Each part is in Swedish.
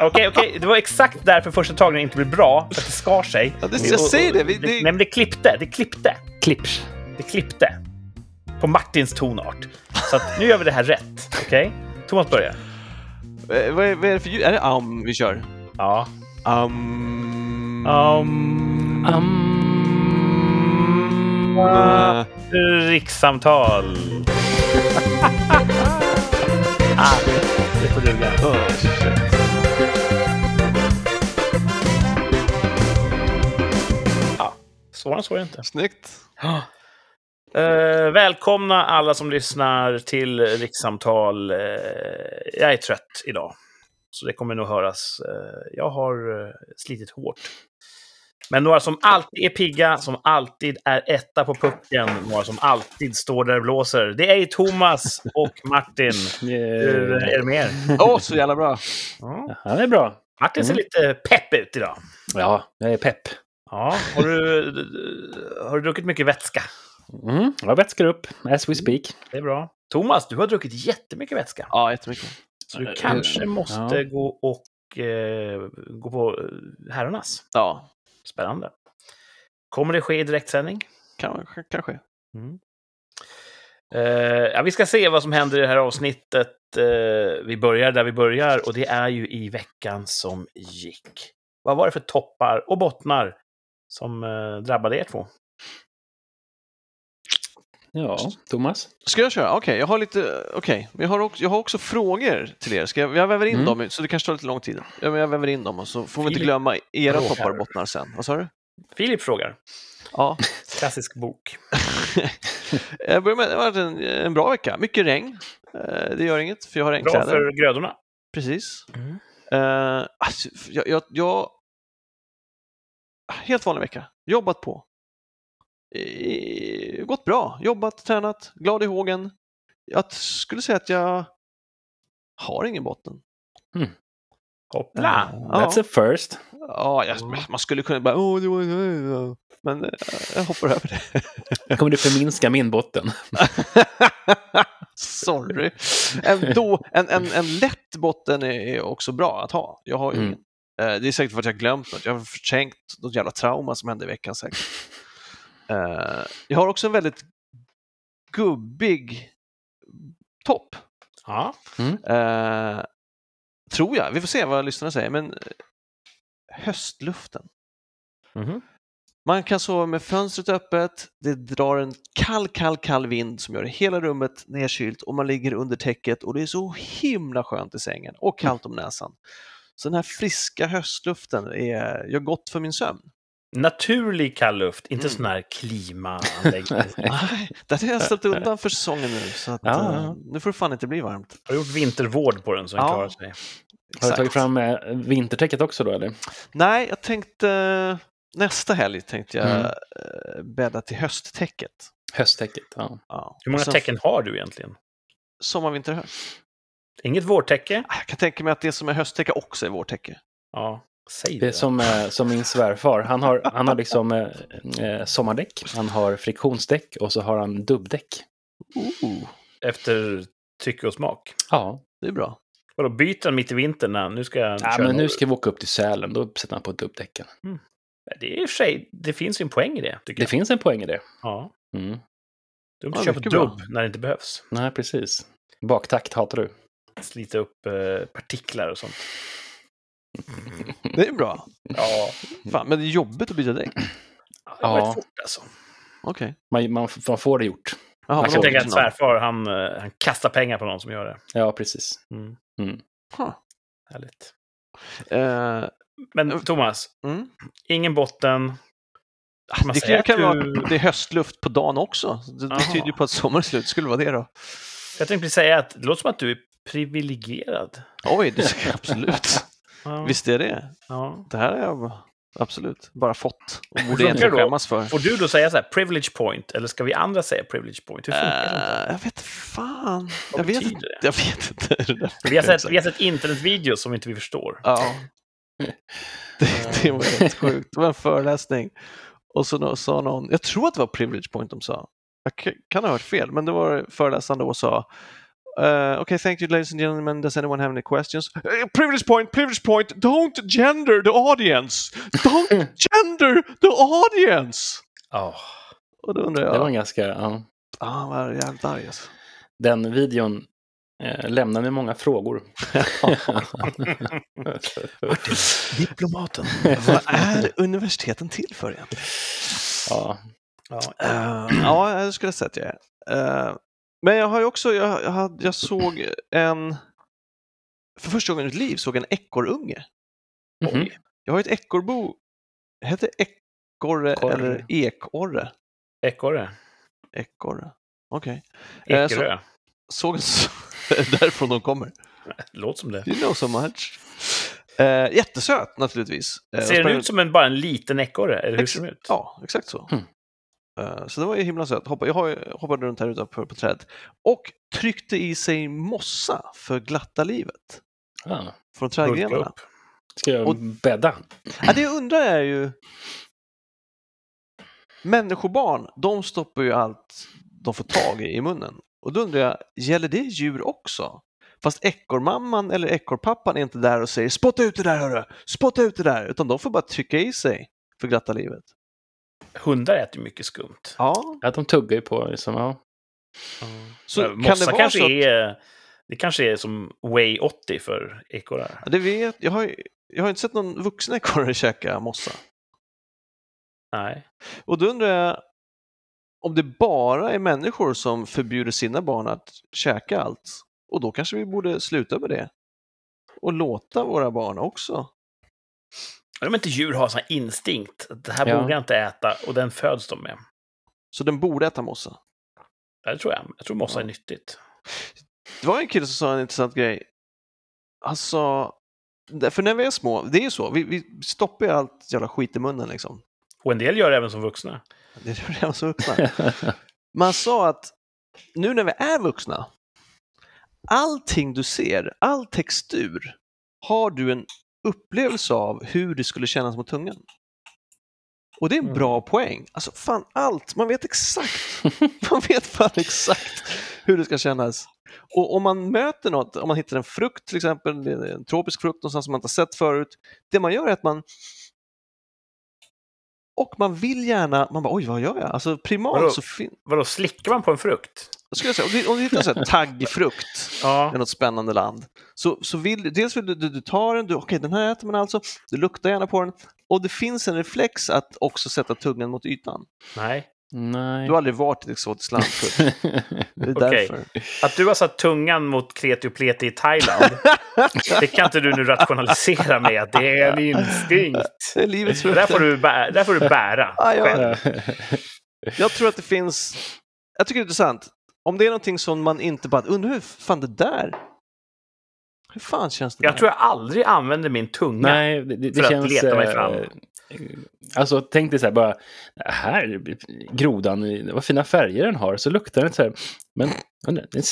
Okej, okej. Det var exakt därför första tagningen inte blev bra, för att det skar sig. Ja, det, jag säger det. Vi, Det, nej, men det klippte. Det klippte. Klipps. Det klippte. På Martins tonart. Så att nu gör vi det här rätt. Okej? Thomas börjar. eh, vad, är, vad är det för ljud? Är det am vi kör? Ja. Am... Um, Um, Eh, rikssamtal. ah, det får duga. Svårare än så är det inte. Snyggt. Eh, välkomna alla som lyssnar till rikssamtal. Eh, jag är trött idag, så det kommer nog höras. Eh, jag har eh, slitit hårt. Men några som alltid är pigga, som alltid är etta på pucken, några som alltid står där och blåser. Det är Thomas och Martin. Hur är det med er? Åh, så jävla bra. Ja. Ja, det är bra. Martin ser Mm. lite pepp ut idag. Ja, jag är pepp. Ja, har, du, har du druckit mycket vätska? Mm, jag vätskar upp as we speak. Det är bra. Thomas, du har druckit jättemycket vätska. Ja, jättemycket. Så du Eh, kanske måste ja. gå och eh, gå på eh, herrarnas. Ja, Spännande. Kommer det ske i direktsändning? kan, kanske. Mm. Eh, ja, vi ska se vad som händer i det här avsnittet. Eh, vi börjar där vi börjar och det är ju i veckan som gick. Vad var det för toppar och bottnar som eh, drabbade er två? Ja, Thomas? Ska jag köra? Okej, jag har lite... Okej, men jag, har också, jag har också frågor till er. Ska jag, jag väver in Mm. dem, så det kanske tar lite lång tid. Jag väver in dem och så får vi inte Filip glömma era frågar. toppar och bottnar sen. Vad sa du? Filip frågar. Ja. Klassisk bok. jag börjar med, det har varit en, en bra vecka. Mycket regn. Eh, Det gör inget, för jag har Bra regnkläder. för grödorna. Precis. Mm. Uh, alltså, jag, jag, jag... Helt vanlig vecka. Jobbat på. Eh, gått bra. Jobbat, tränat, glad i hågen. Jag skulle säga att jag har ingen botten. Hoppla! Ja. That's a first. Ja, jag, man skulle kunna bara... Åh, det var... Men eh, jag hoppar över det. Kommer du förminska min botten? Sorry. En, då, en, en, en lätt botten är, är också bra att ha. Jag har ju Mm. Eh, Det är säkert för att jag har glömt något. Jag har förträngt något jävla trauma som hände i veckan säkert. Eh, Jag har också en väldigt gubbig topp. Ja. Eh, tror jag. Vi får se vad lyssnarna säger. Men höstluften. Mhm. Man kan sova med fönstret öppet, det drar en kall, kall, kall vind som gör hela rummet nedkylt och man ligger under täcket och det är så himla skönt i sängen och kallt om näsan. Så den här friska höstluften är, gör gott för min sömn. Naturlig kall luft, inte Mm. sån här klimaanläggning. Nej, det har jag ställt undan för säsongen nu så att, Ja, eh, nu får det fan inte bli varmt. Har du gjort vintervård på den så den Ja. klarar sig? Har du Exakt. tagit fram eh, vintertäcket också då eller? Nej, jag tänkte nästa helg tänkte jag Mm. eh, bädda till hösttäcket. Hösttäcket, ja. Ja. Hur många tecken har du egentligen? Sommar, vinter, höst. Inget vårtäcke? Ah, Jag kan tänka mig att det som är hösttäcke också är vårtäcke. Ja, säg Det det. är som, eh, som min svärfar. Han har, han har liksom eh, eh, sommardäck, han har friktionsdäck och så har han dubbdäck. Ooh, Efter tycke och smak. Ja, det är bra. Vadå, byter han mitt i vintern? när- Nu ska jag ja men nu norrut. ska vi åka upp till Sälen, då sätter han på dubbdäcken. Det är i och för sig, det finns ju en poäng i det, Det jag. finns en poäng i det. Ja. Mm. Dumt Ja, att köpa mycket bra. dubb när det inte behövs. Nej, precis. Baktakt hatar du. Slita upp eh, partiklar och sånt. Det är bra. Ja, Fan, men det är jobbigt att byta däck. det var Ja. fort alltså. Okej. Man, man, man får det gjort. Jaha, Jag men kan tänka att svärfar, han, eh, han kastar pengar på någon som gör det. Ja, precis. Mm. Huh. Härligt. Eh, Men Thomas, mm. ingen botten. Kan man Det kan, kan att vara du... det är höstluft på dagen också. Det, det tyder ju på att sommaren är slut. Skulle vara det då? Jag tänkte precis säga att det låter som att du är privilegierad. Oj, det ska jag absolut. Ja. Visst är det. Ja. Det här har jag absolut bara fått och borde egentligen skämmas för. Får du då säga så här, privilege point, eller ska vi andra säga privilege point? Hur funkar det? Eh, jag vet fan. Vad Jag vet, inte. det? jag vet inte. Vi har sett, vi har sett internetvideos som inte vi förstår. Ja. Det, det var helt sjukt. Det var en föreläsning. Och så sa någon, jag tror att det var privilege point de sa. Jag kan ha hört fel, men det var föreläsaren då och sa Uh, okay, thank you, ladies and gentlemen. Does anyone have any questions? Uh, privilege point, privilege point. Don't gender the audience. Don't gender the audience. Ja. Och då undrar Det var jag, en ganska... Ja. ah, han var jävligt arg alltså. Den videon eh, lämnar med många frågor. Diplomaten. Vad är universiteten till för egentligen? ja. Ja. Uh, ja, jag skulle säga att jag är. Uh, men jag har ju också, jag, jag, hade, jag såg en, för första gången i mitt liv såg en ekorrunge. Mhm. Jag har ett ekorrbo, heter det ekorre Korre. eller ekorre? Ekorre. Ekorre, okej. Eh, så- Ekerö. Såg en, s- därifrån de kommer. Låter som det. You know so much. Uh, jättesöt naturligtvis. Eh, Ser den ut som en, bara en liten ekorre? Eller hur ser den ut? Ja, exakt så. Hmm. Eh, Så det var ju himla sött. Jag hoppade runt här utanför på trädet och tryckte i sig mossa för glatta livet Ja. från trädgrenarna. Ska jag Och- bädda? Ja, det jag undrar är ju Människobarn, de stoppar ju allt de får tag i i munnen. Och då undrar jag, gäller det djur också? Fast ekorrmamman eller ekorrpappan är inte där och säger spotta ut det där hörru, spotta ut det där, utan de får bara trycka i sig för glatta livet. Hundar äter ju mycket skumt. Ja, Att de tuggar ju på liksom, ja. så Men kan Mossa det vara kanske så att... är... Det kanske är som Way 80 för ekorrar. Ja, det vet jag. Har, jag har inte sett någon vuxen ekorre käka mossa. Nej. Och då undrar jag om det bara är människor som förbjuder sina barn att käka allt. Och då kanske vi borde sluta med det. Och låta våra barn också. Om inte djur har sån instinkt, det här Ja. borde jag inte äta, och den föds de med. Så den borde äta mossa. Ja, Det tror jag. Jag tror mossa Ja. är nyttigt. Det var en kille som sa en intressant grej. Han sa, för när vi är små, det är ju så, vi, vi stoppar ju allt jävla skit i munnen liksom. Och en del gör det även som vuxna. Det är redan så vuxna. Man sa att nu när vi är vuxna, allting du ser, all textur, har du en upplevelse av hur det skulle kännas mot tungan. Och det är en Mm. bra poäng. Alltså fan allt, man vet exakt. Man vet fan exakt hur det ska kännas. Och om man möter något, om man hittar en frukt till exempel, en tropisk frukt någonstans som man inte har sett förut. Det man gör är att man och man vill gärna, man bara oj vad gör jag? Alltså Vadå? primalt så fin- Vadå, slickar man på en frukt? Jag skulle säga, om du, om du hittar sån här taggfrukt Ja. i något spännande land, så, så vill dels vill du, du, du tar den, du, okej den här äter man alltså, du luktar gärna på den och det finns en reflex att också sätta tungan mot ytan. Nej. Nej. Du har aldrig varit i ett exotiskt land förut. Det är Okej. därför. Att du har satt tungan mot kreti och pleti i Thailand, det kan inte du nu rationalisera med att det är en instinkt. Det är livets Det där får du, där får du bära. Ah, ja. själv. Jag tror att det finns, jag tycker det är intressant, om det är någonting som man inte bara, undrar hur fan det där, hur fan känns det Jag där? tror jag aldrig använder min tunga. Nej, det, det, För det att känns... leta mig eh, fram. Alltså tänk dig så här bara, här, grodan, vad fina färger den har. Så luktar den så här, men det,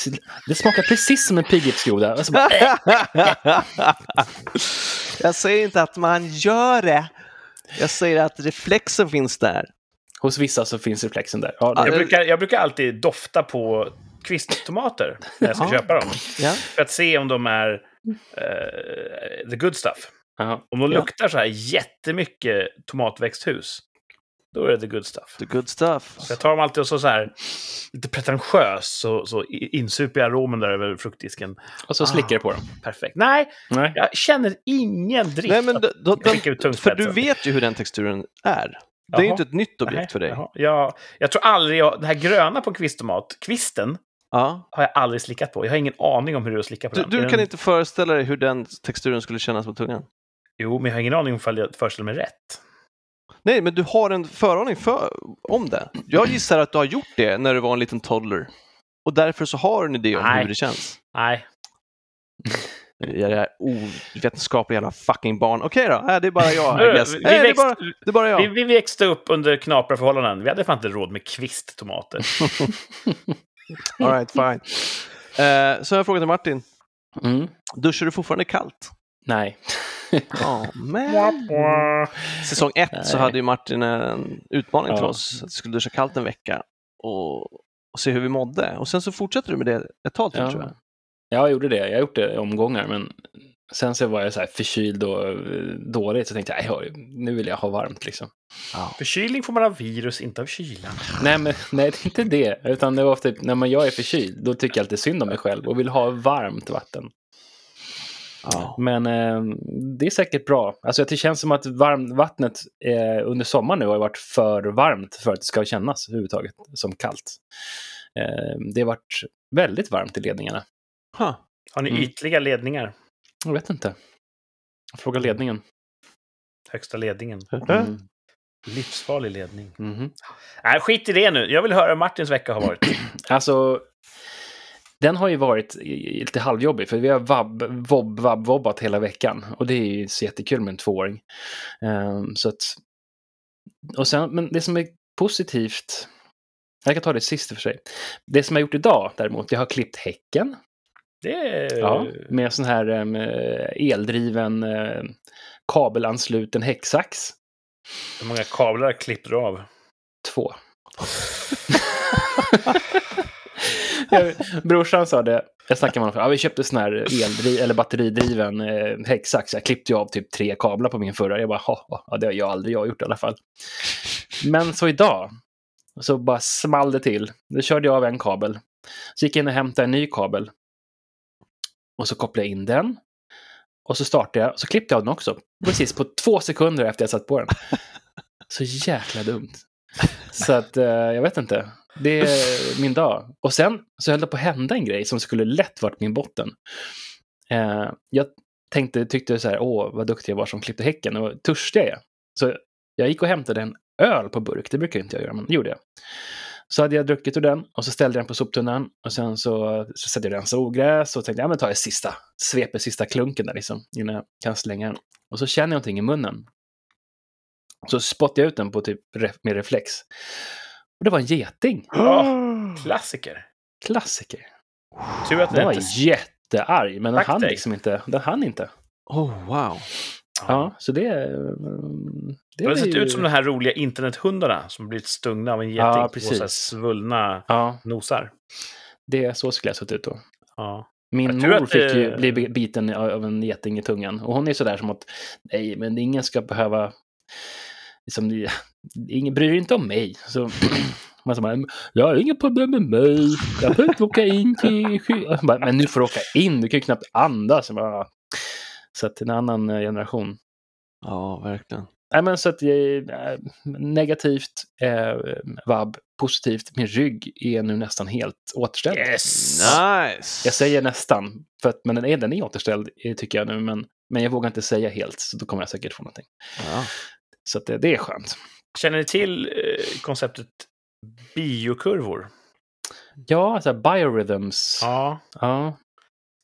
det smakar precis som en pilgrimsgroda. Alltså, bara, äh, jag säger inte att man gör det. Jag säger att reflexen finns där. Hos vissa så finns reflexen där. Ja, Jag brukar, jag brukar alltid dofta på kvisttomater när jag ska Ja. köpa dem. Ja. För att se om de är eh, the good stuff. ja. Om de luktar så här jättemycket tomatväxthus, då är det the good stuff. The good stuff. Så jag tar dem alltid och så, så här, lite pretentiös, så, så insuper jag aromen där över fruktdisken. Och så slickar det på dem. Perfekt. Nej, Nej. jag känner ingen drift Nej, men att då, då, skicka ut för tungspetsen. du vet ju hur den texturen är. Det är ju inte ett nytt objekt Nej, för dig. jaha. Jag, jag tror aldrig jag... Det här gröna på en kvisttomat, kvisten, Ja. har jag aldrig slickat på. Jag har ingen aning om hur det är att slicka på Du, den. du kan den... inte föreställa dig hur den texturen skulle kännas på tungan. Jo, men jag har ingen aning om ifall jag föreställer mig rätt. Nej, men du har en föraning för, om det. Jag gissar att du har gjort det när du var en liten toddler. Och därför så har du en idé om Nej. hur det känns. Nej. Jag är ovetenskapliga jävla fucking barn. Okej då, äh, det är bara jag. Vi, Nej, det, är växt, bara, det är bara jag. vi, vi växte upp under knapra förhållanden. Vi hade fan inte råd med kvisttomater. All right, fine. Uh, så har jag frågat till Martin. Mm. Duschar du fortfarande kallt? Nej. Ja, men... Säsong ett så Nej. hade ju Martin en utmaning till Ja. oss. Att vi skulle duscha kallt en vecka och, och se hur vi mådde. Och sen så fortsätter du med det ett tag till Ja. tror jag. Jag gjorde det. Jag har gjort det i omgångar, men sen så var jag så här förkyld och eh, dåligt, så tänkte jag, "Nej, nu vill jag ha varmt liksom. Ja. Förkylning får man av virus, inte av kylan. Nej, men nej, det är inte det. Utan det var typ, när man, jag är förkyld, då tycker jag alltid synd om mig själv och vill ha varmt vatten. Ja. Men eh, det är säkert bra. Alltså det känns som att varmvattnet eh, under sommaren nu har varit för varmt för att det ska kännas överhuvudtaget som kallt. Eh, det har varit väldigt varmt i ledningarna. Huh. Har ni Mm. ytliga ledningar? Jag vet inte. Fråga ledningen. Högsta ledningen. Mm. Livsfarlig ledning. Mhm. Nej, skit i det nu. Jag vill höra hur Martins vecka har varit. Alltså, den har ju varit lite halvjobbig för vi har vab, vob, vab, vobbat hela veckan. Och det är ju så jättekul med en tvååring. Ehm, så att, och sen, men det som är positivt, jag kan ta det sist för sig. Det som jag har gjort idag däremot, jag har klippt häcken. Det. Ja, med sån här eh, eldriven eh, kabelansluten häcksax. Hur många kablar klipper du av? Två. brorsan sa det, jag snackade med honom, ja, vi köpte sån här eldri, eller batteridriven eh, häcksax. Jag klippte ju av typ tre kablar på min förra. Jag bara, ja, det har jag aldrig jag gjort i alla fall. Men så idag, så bara small det till. Då körde jag av en kabel. Så gick jag in och hämtade en ny kabel. Och så kopplade jag in den. Och så startade jag, så klippte jag den också. Precis på två sekunder efter jag satt på den. Så jäkla dumt. Så att, eh, jag vet inte. Det är min dag. Och sen så höll det på att hända en grej som skulle lätt varit min botten. Eh, jag tänkte, tyckte så här, åh vad duktig jag var som klippte häcken och törstig jag är. Så jag gick och hämtade en öl på burk, det brukar inte jag göra, men det gjorde jag. Så hade jag druckit ur den och så ställde jag den på soptunnan och sen så, så satte jag rensa ogräs och tänkte, ja men tar jag sista, sveper sista klunken där liksom, innan jag kan slänga den. Och så känner jag någonting i munnen. Så spottade jag ut den på typ med reflex. Och det var en geting. Ja, klassiker. Klassiker. Tur att Den den var inte... jättearg, men den Tack hann dig. liksom inte. Den hann inte. Oh, wow. Ja, så det... mm, Det Det har sett ju- ut som de här roliga internethundarna som blivit stungna av en geting Ja, på så svullna Ja, nosar. det så skulle jag sett ut då. Ja. Min mor att fick ju bli be- biten av en geting i tungan. Och hon är sådär som att, nej, men ingen ska behöva... Liksom, ingen bryr inte om mig. Så, man så bara, jag har inga problem med mig. Jag får inte åka in till... sky-" Jag bara, Men nu får du åka in, du kan ju knappt andas. Jag bara, så att en annan eh, generation. Ja, verkligen. Nej, men så att eh, negativt, eh, vab, positivt. Min rygg är nu nästan helt återställd. Yes! Nice! Jag säger nästan, för att, men den är, den är återställd eh, tycker jag nu. Men, men jag vågar inte säga helt, så då kommer jag säkert få någonting. Ja. Så att det, det är skönt. Känner ni till eh, konceptet biokurvor? Ja, alltså biorhythms. Ja. Ja.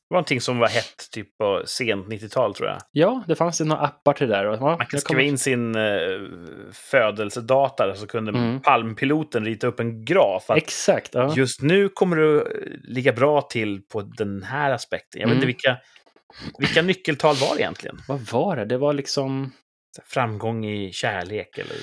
Det var någonting som var hett typ på sent 90-tal tror jag. ja, det fanns ju några appar till det där. Ja, Man jag skriva in sin eh, födelsedata så kunde Mm. palmpiloten rita upp en graf. Exakt. Ja. Just nu kommer du ligga bra till på den här aspekten. Jag vet inte Mm. vilka, vilka nyckeltal var det egentligen? Vad var det? Det var liksom... Framgång i kärlek eller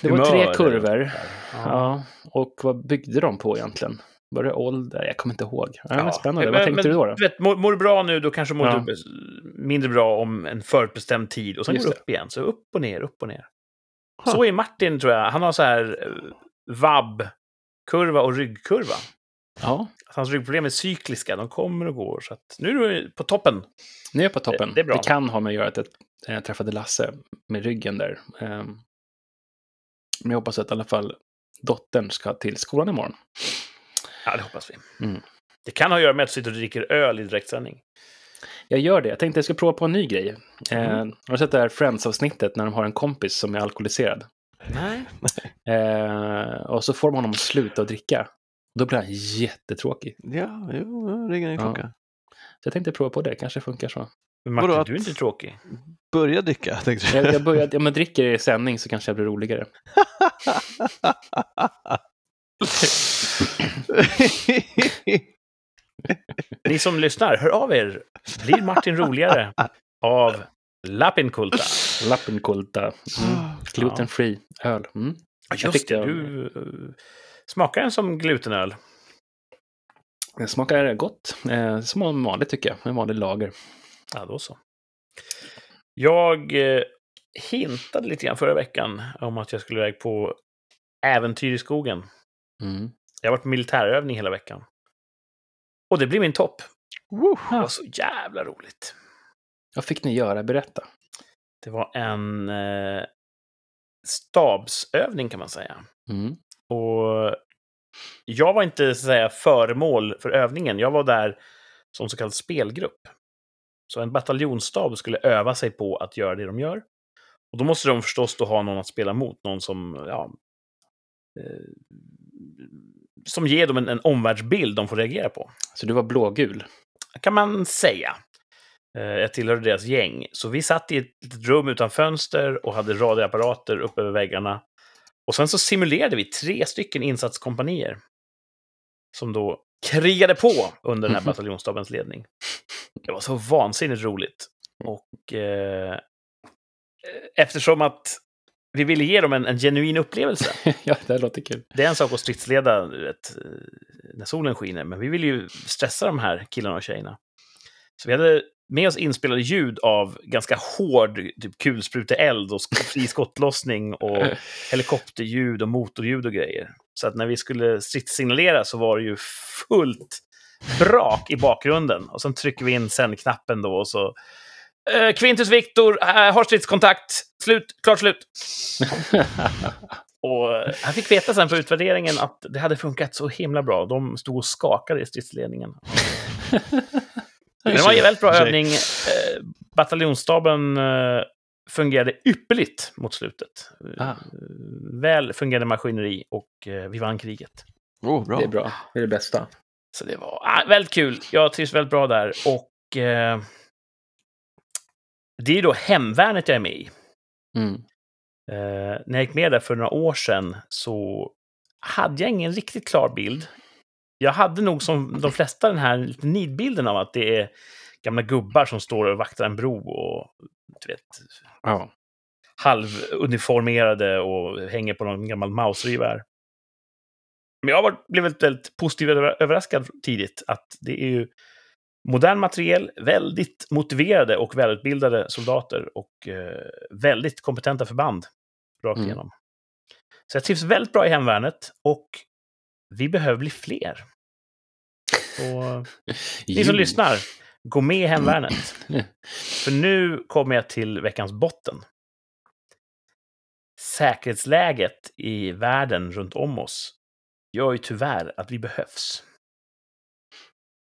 Det var tre kurvor. Ja. Ja. Och vad byggde de på egentligen? Var det ålder? Jag kommer inte ihåg. Ja, Ja. spännande. Men- vad tänkte men, du då? då? Vet, mår, mår du bra nu, då kanske mår Ja. du mindre bra om en förutbestämd tid. Och sen Just går det det. upp igen. Så upp och ner, upp och ner. Huh. Så är Martin, tror jag. Han har så här eh, vab-kurva och ryggkurva. Ja, Att hans ryggproblem är cykliska, de kommer och går. Så att nu är du på toppen. nu är jag på toppen. Det- det är bra. kan ha med att göra att jag eh, träffade Lasse med ryggen där. Ehm, Men jag hoppas att i alla fall dottern ska till skolan imorgon. Ja, det hoppas vi. Mm. Det kan ha att göra med att du sitter och dricker öl i direktsändning. Jag gör det. Jag tänkte jag ska prova på en ny grej. Mm. Eh, har du sett det här Friends-avsnittet när de har en kompis som är alkoholiserad? Nej. Eh, och så får de honom att sluta att dricka. Då blir han jättetråkig. Ja, jo, det ringer en Ja. klocka. Så jag tänkte prova på det. Kanske funkar så. Men Martin, Vadå att- du är inte tråkig. Börja dricka, tänkte Jag, du. jag började, om jag dricker i sändning så kanske jag blir roligare. Ni som lyssnar, hör av er. Blir Martin roligare av Lapinkulta? Lappenkulta. Mm. Gluten free öl. Mm. Just det, jag- du uh, smakar den som glutenöl. Det smakar gott. Eh, som vanligt tycker jag. En vanlig lager. Ja, då så. Jag eh, hintade lite grann förra veckan om att jag skulle iväg på äventyr i skogen. Mm. Jag har varit på militärövning hela veckan. Och det blir min topp. Det var så jävla roligt. Vad fick ni göra? Berätta. Det var en eh, stabsövning kan man säga. Mm. Och jag var inte så att säga föremål för övningen. Jag var där som så kallad spelgrupp. Så en bataljonsstab skulle öva sig på att göra det de gör. Och då måste de förstås då ha någon att spela mot, någon som, ja, eh, som ger dem en, en omvärldsbild de får reagera på. Så du var blågul? kan man säga. Eh, Jag tillhörde deras gäng. Så vi satt i ett litet rum utan fönster och hade radioapparater upp över väggarna. Och sen så simulerade vi tre stycken insatskompanier. Som då krigade på under den här bataljonsstabens ledning. Det var så vansinnigt roligt. Och eh, eftersom att vi ville ge dem en, en genuin upplevelse. ja, det låter kul. Det är en sak att stridsleda vet, när solen skiner, men vi vill ju stressa de här killarna och tjejerna. Så vi hade med oss inspelade ljud av ganska hård typ kulspruteeld och fri skottlossning och helikopterljud och motorljud och grejer. Så att när vi skulle stridssignalera så var det ju fullt brak i bakgrunden. Och sen trycker vi in sändknappen då och så... Eh, Quintus Victor eh, har stridskontakt. Slut. Klart slut. Och eh, han fick veta sen på utvärderingen att det hade funkat så himla bra. De stod och skakade i stridsledningen. Men det var en väldigt bra övning. Eh, Bataljonsstaben eh, fungerade ypperligt mot slutet. Eh, Ah. Väl fungerande maskineri och eh, vi vann kriget. Oh, bra. Det är bra. Det är det bästa. Så det var ah, väldigt kul. Jag trivs väldigt bra där. Och eh, det är då hemvärnet jag är med i. Mm. Eh, när jag gick med där för några år sedan så hade jag ingen riktigt klar bild. Jag hade nog som de flesta den här lite nidbilden av att det är gamla gubbar som står och vaktar en bro och du vet, Ja. halvuniformerade och hänger på någon gammal mausergevär. Men jag har varit- blivit väldigt positivt över- överraskad tidigt att det är ju modern materiel, väldigt motiverade och välutbildade soldater och eh, väldigt kompetenta förband rakt Mm. igenom. Så jag trivs väldigt bra i hemvärnet och vi behöver bli fler. Så ni som lyssnar, gå med i hemvärnet. För nu kommer jag till veckans botten. Säkerhetsläget i världen runt om oss gör ju tyvärr att vi behövs.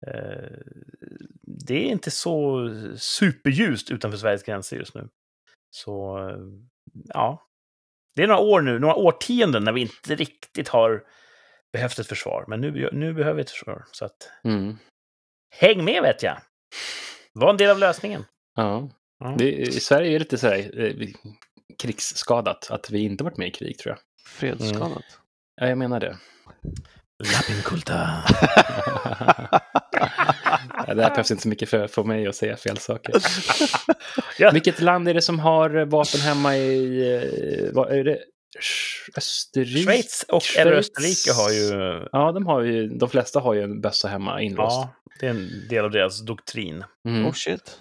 Eh, Det är inte så superljust utanför Sveriges gränser just nu. Så, eh, ja. Det är några år nu, några årtionden när vi inte riktigt har behövt ett försvar. Men nu, nu behöver vi ett försvar. Så att, Mm. häng med vet jag! Var en del av lösningen. Ja. Ja. Det, I Sverige är det lite så här, eh, krigsskadat att vi inte varit med i krig, tror jag. Fredsskadat. Ja, jag menar det. Lappinkulta. Det här behövs inte så mycket för, för mig att säga fel saker. Ja. Vilket land är det som har vapen hemma i... eh, Vad är det? Österrike? Schweiz och Schweiz. eller Österrike har ju... Ja, de, har ju, de flesta har ju en bössa hemma inlåst. Ja, det är en del av deras doktrin. Mm. Oh shit.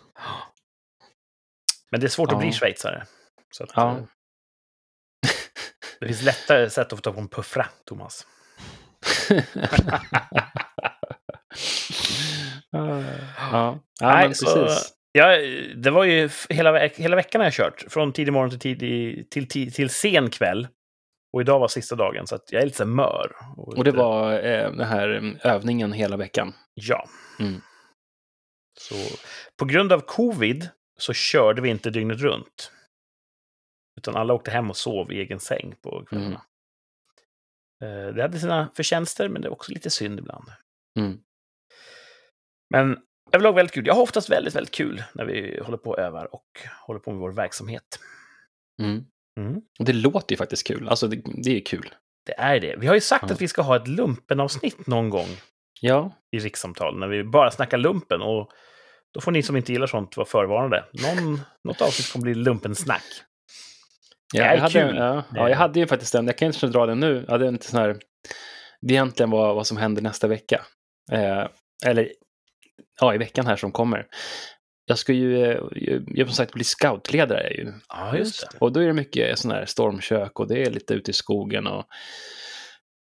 Men det är svårt Ja. att bli schweizare. Så att, Ja. eh, Det finns lättare sätt att få tag på en puffra, Thomas. Ja, ja Nej, så- precis. Ja, det var ju hela, hela veckan har jag kört. Från tidig morgon till, tidig, till, till, till sen kväll. Och idag var sista dagen, så jag är lite mör. Och det lite- var eh, den här mm, övningen hela veckan. Ja. Mm. Så på grund av covid så körde vi inte dygnet runt. Utan alla åkte hem och sov i egen säng på kvällarna. Eh, Det hade sina förtjänster, men det var också lite synd ibland. Mm. Men överlag väldigt kul. Jag har oftast väldigt, väldigt kul när vi håller på och övar och håller på med vår verksamhet. Mm. Mm. Och det låter ju faktiskt kul. Alltså, det, det är kul. Det är det. Vi har ju sagt Ja. att vi ska ha ett lumpenavsnitt någon gång Ja, i rikssamtal, när vi bara snackar lumpen. Och då får ni som inte gillar sånt vara förvarnade. Någon, något avsnitt kommer bli lumpensnack. Ja, jag, hade, kul. Ja, ja, jag hade ju faktiskt en, jag kan inte dra den nu, jag hade en sån här, det är egentligen vad, vad som händer nästa vecka. Eh, eller ja, i veckan här som kommer. Jag ska ju, eh, ju- jag som sagt bli scoutledare. jag Ju. Ja, just det. Och då är det mycket sån här stormkök och det är lite ute i skogen. Och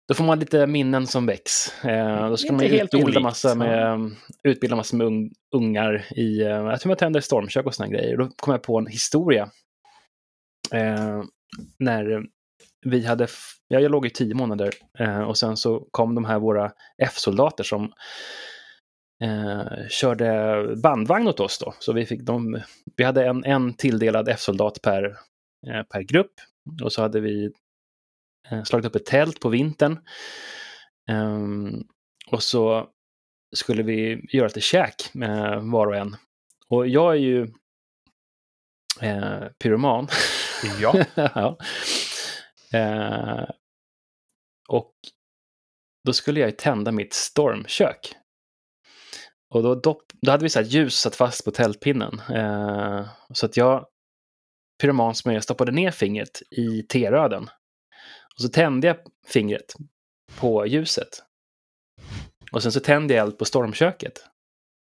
då får man lite minnen som väcks. Eh, då ska Inte man utbilda olikt. massa med, utbilda massa med un, ungar i eh, att hur man tänder stormkök och såna grejer. Då kom jag på en historia. Eh, när vi hade, ja, jag låg i tio månader eh, och sen så kom de här våra F-soldater som eh, körde bandvagn åt oss då. Så vi, fick de, vi hade en, en tilldelad F-soldat per, eh, per grupp. Och så hade vi eh, slagit upp ett tält på vintern. Eh, och så skulle vi göra lite käk med var och en. Och jag är ju eh, pyroman. Ja. ja. Eh, och då skulle jag tända mitt stormkök. Och då, dopp, då hade vi så här ljus satt fast på tältpinnen. Eh, så att jag, pyroman som jag stoppade ner fingret i teröden. Och så tände jag fingret på ljuset. Och sen så tände jag eld på stormköket.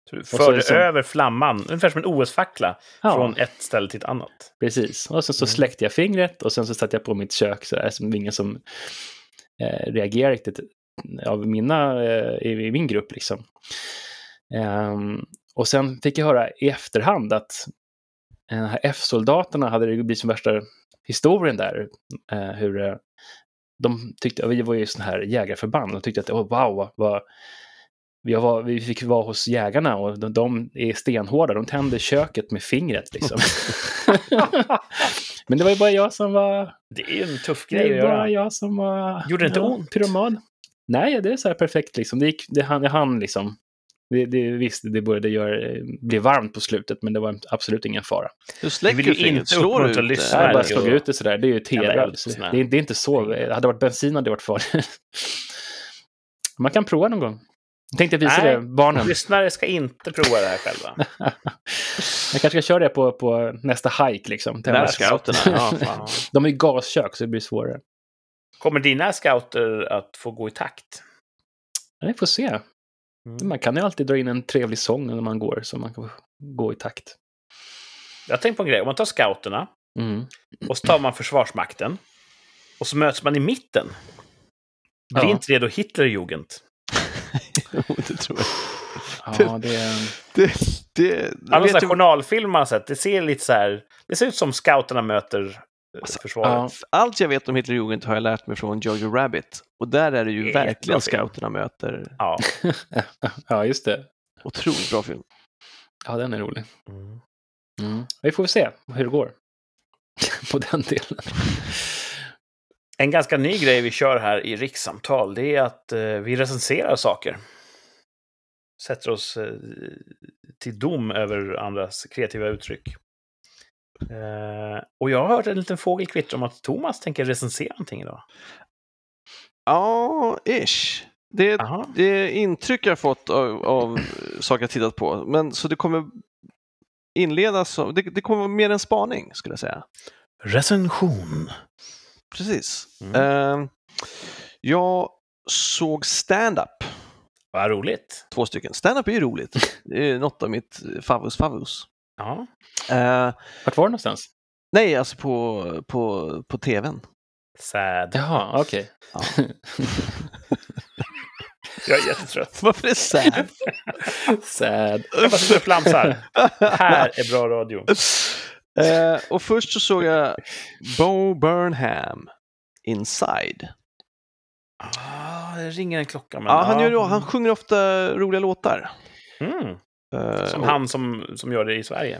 Så du så det som- över flamman, ungefär som en OS-fackla, Ja. från ett ställe till ett annat. Precis. Och sen så Mm. släckte jag fingret och sen så satte jag på mitt kök så där, som ingen som eh, reagerade riktigt av mina, eh, i, i min grupp liksom. Ehm, och sen fick jag höra i efterhand att eh, de F-soldaterna hade det blivit som värsta historien där. Eh, hur eh, de tyckte, vi var ju sån här jägarförband, och tyckte att oh, wow, vad vi, var, vi fick vara hos jägarna och de, de är stenhårda. De tänder köket med fingret liksom. Men det var ju bara jag som var... Det är ju en tuff Det grej att är bara göra. jag som var... Gjorde det inte ja, ont? Pyroman. Nej, det är så här perfekt liksom. Det, gick, det, hann, det hann liksom. Det, det, visst, det började göra, bli varmt på slutet, men det var absolut ingen fara. Du Vi släcker vill ju inte slår ut det. lyssnare. Jag bara slog och- ut det sådär. Det är ju tv. Det, är- det är inte så. Hade det varit bensin hade det varit farligt. Man kan prova någon gång. Jag tänkte visa Nej. det barnen. Lyssnare ska inte prova det här själva. Jag kanske ska köra det på, på nästa hike liksom. Nära scouterna. Ja, fan. De är ju gaskök så det blir svårare. Kommer dina scouter att få gå i takt? Ja, Vi får se. Mm. Man kan ju alltid dra in en trevlig sång när man går så man kan gå i takt. Jag har tänkt på en grej. Om man tar scouterna Mm. och så tar man Försvarsmakten och så möts man i mitten. Blir Ja. inte det då Hitlerjugend? Det tror jag. Ja, det är... Det, det, Alla vet sådana ju- journalfilm man har sett, det ser lite så här... Det ser ut som scouterna möter eh, Alltså, försvaret. Allt jag vet om Hitlerjugend har jag lärt mig från Jojo Rabbit. Och där är det ju Det är jättebra verkligen film. scouterna möter. Ja. ja, just det. Otroligt bra film. Ja, den är rolig. Mm. Mm. Vi får se hur det går på den delen. En ganska ny grej vi kör här i rikssamtal, det är att eh, vi recenserar saker. Sätter oss eh, till dom över andras kreativa uttryck. Eh, och jag har hört en liten fågel kvittra om att Thomas tänker recensera någonting idag. Ja, ish. Det är, Aha. det intryck jag fått av, av saker jag tittat på. Men så det kommer inledas som, det, det kommer vara mer en spaning skulle jag säga. Recension. Precis. Mm. Eh, jag såg stand-up, Vad roligt. två stycken. Stand-up är ju roligt. Det är något av mitt favus favus. Ja. Eh, Vart var det någonstans? nej, alltså på, på, på tvn. Sad. Jaha, okej. Ja. Jag är jättetrött. Varför är det sad? Sad. Jag bara sitter och flamsar. Här är bra radio. Eh, och först så såg jag Bo Burnham, Inside. Ah, det ringer en klocka. Men, Ja, han, gör, han sjunger ofta roliga låtar. Mm. Eh, Som han som, som gör det i Sverige.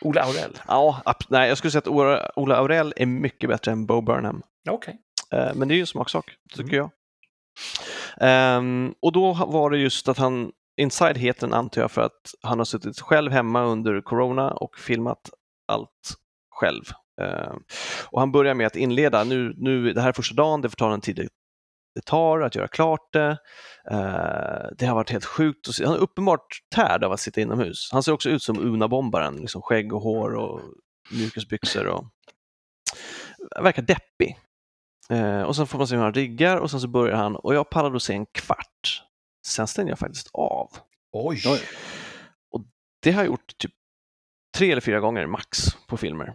Ola Aurell. Ja, nej, jag skulle säga att Ola, Ola Aurell är mycket bättre än Bo Burnham. Okej. Eh, men det är ju en smaksak, tycker Mm. jag. Ehm, och då var det just att han, Inside heter den antar jag för att han har suttit själv hemma under corona och filmat allt själv. Ehm, och han börjar med att inleda, nu, nu, det här är första dagen, det får ta den tid det- tar att göra klart det. Eh, det har varit helt sjukt. att se- Han är uppenbart tärd av att sitta inomhus. Han ser också ut som Una-bombaren, liksom skägg och hår och mjukisbyxor. Och... Verkar deppig. Eh, och sen får man se hur han riggar och sen så börjar han och jag pallade att se en kvart. Sen stängde jag faktiskt av. Oj. Oj. Det har jag gjort typ tre eller fyra gånger max på filmer.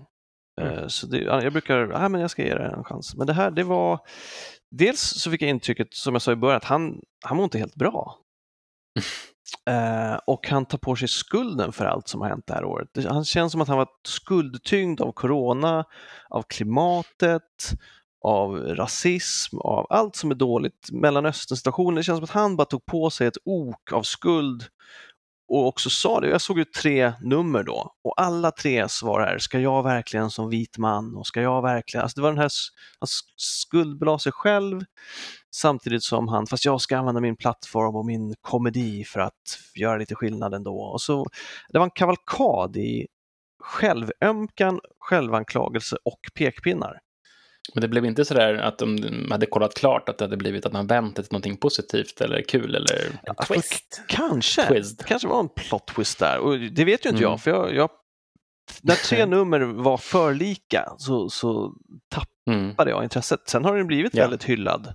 Mm. Eh, Så det, jag brukar, ja men jag ska ge det en chans. Men det här, det var, dels så fick jag intrycket, som jag sa i början, att han, han mår inte helt bra. Eh, och han tar på sig skulden för allt som har hänt det här året. Han känns som att han var skuldtyngd av corona, av klimatet, av rasism, av allt som är dåligt. Mellanöstern-situationen, det känns som att han bara tog på sig ett ok av skuld och också sa det. Jag såg ju tre nummer då och alla tre svarar här, ska jag verkligen som vit man och ska jag verkligen, alltså det var den här, han skuldbelade sig själv samtidigt som han, fast jag ska använda min plattform och min komedi för att göra lite skillnad ändå. Och så, det var en kavalkad i självömkan, självanklagelse och pekpinnar. Men det blev inte sådär att de hade kollat klart att det hade blivit att man vänt till någonting positivt eller kul eller En twist. Kanske, twist. kanske var en plot twist där och det vet ju inte Mm. jag för jag, jag när tre nummer var för lika så, så Mm. tappade jag intresset. Sen har den blivit Ja. väldigt hyllad.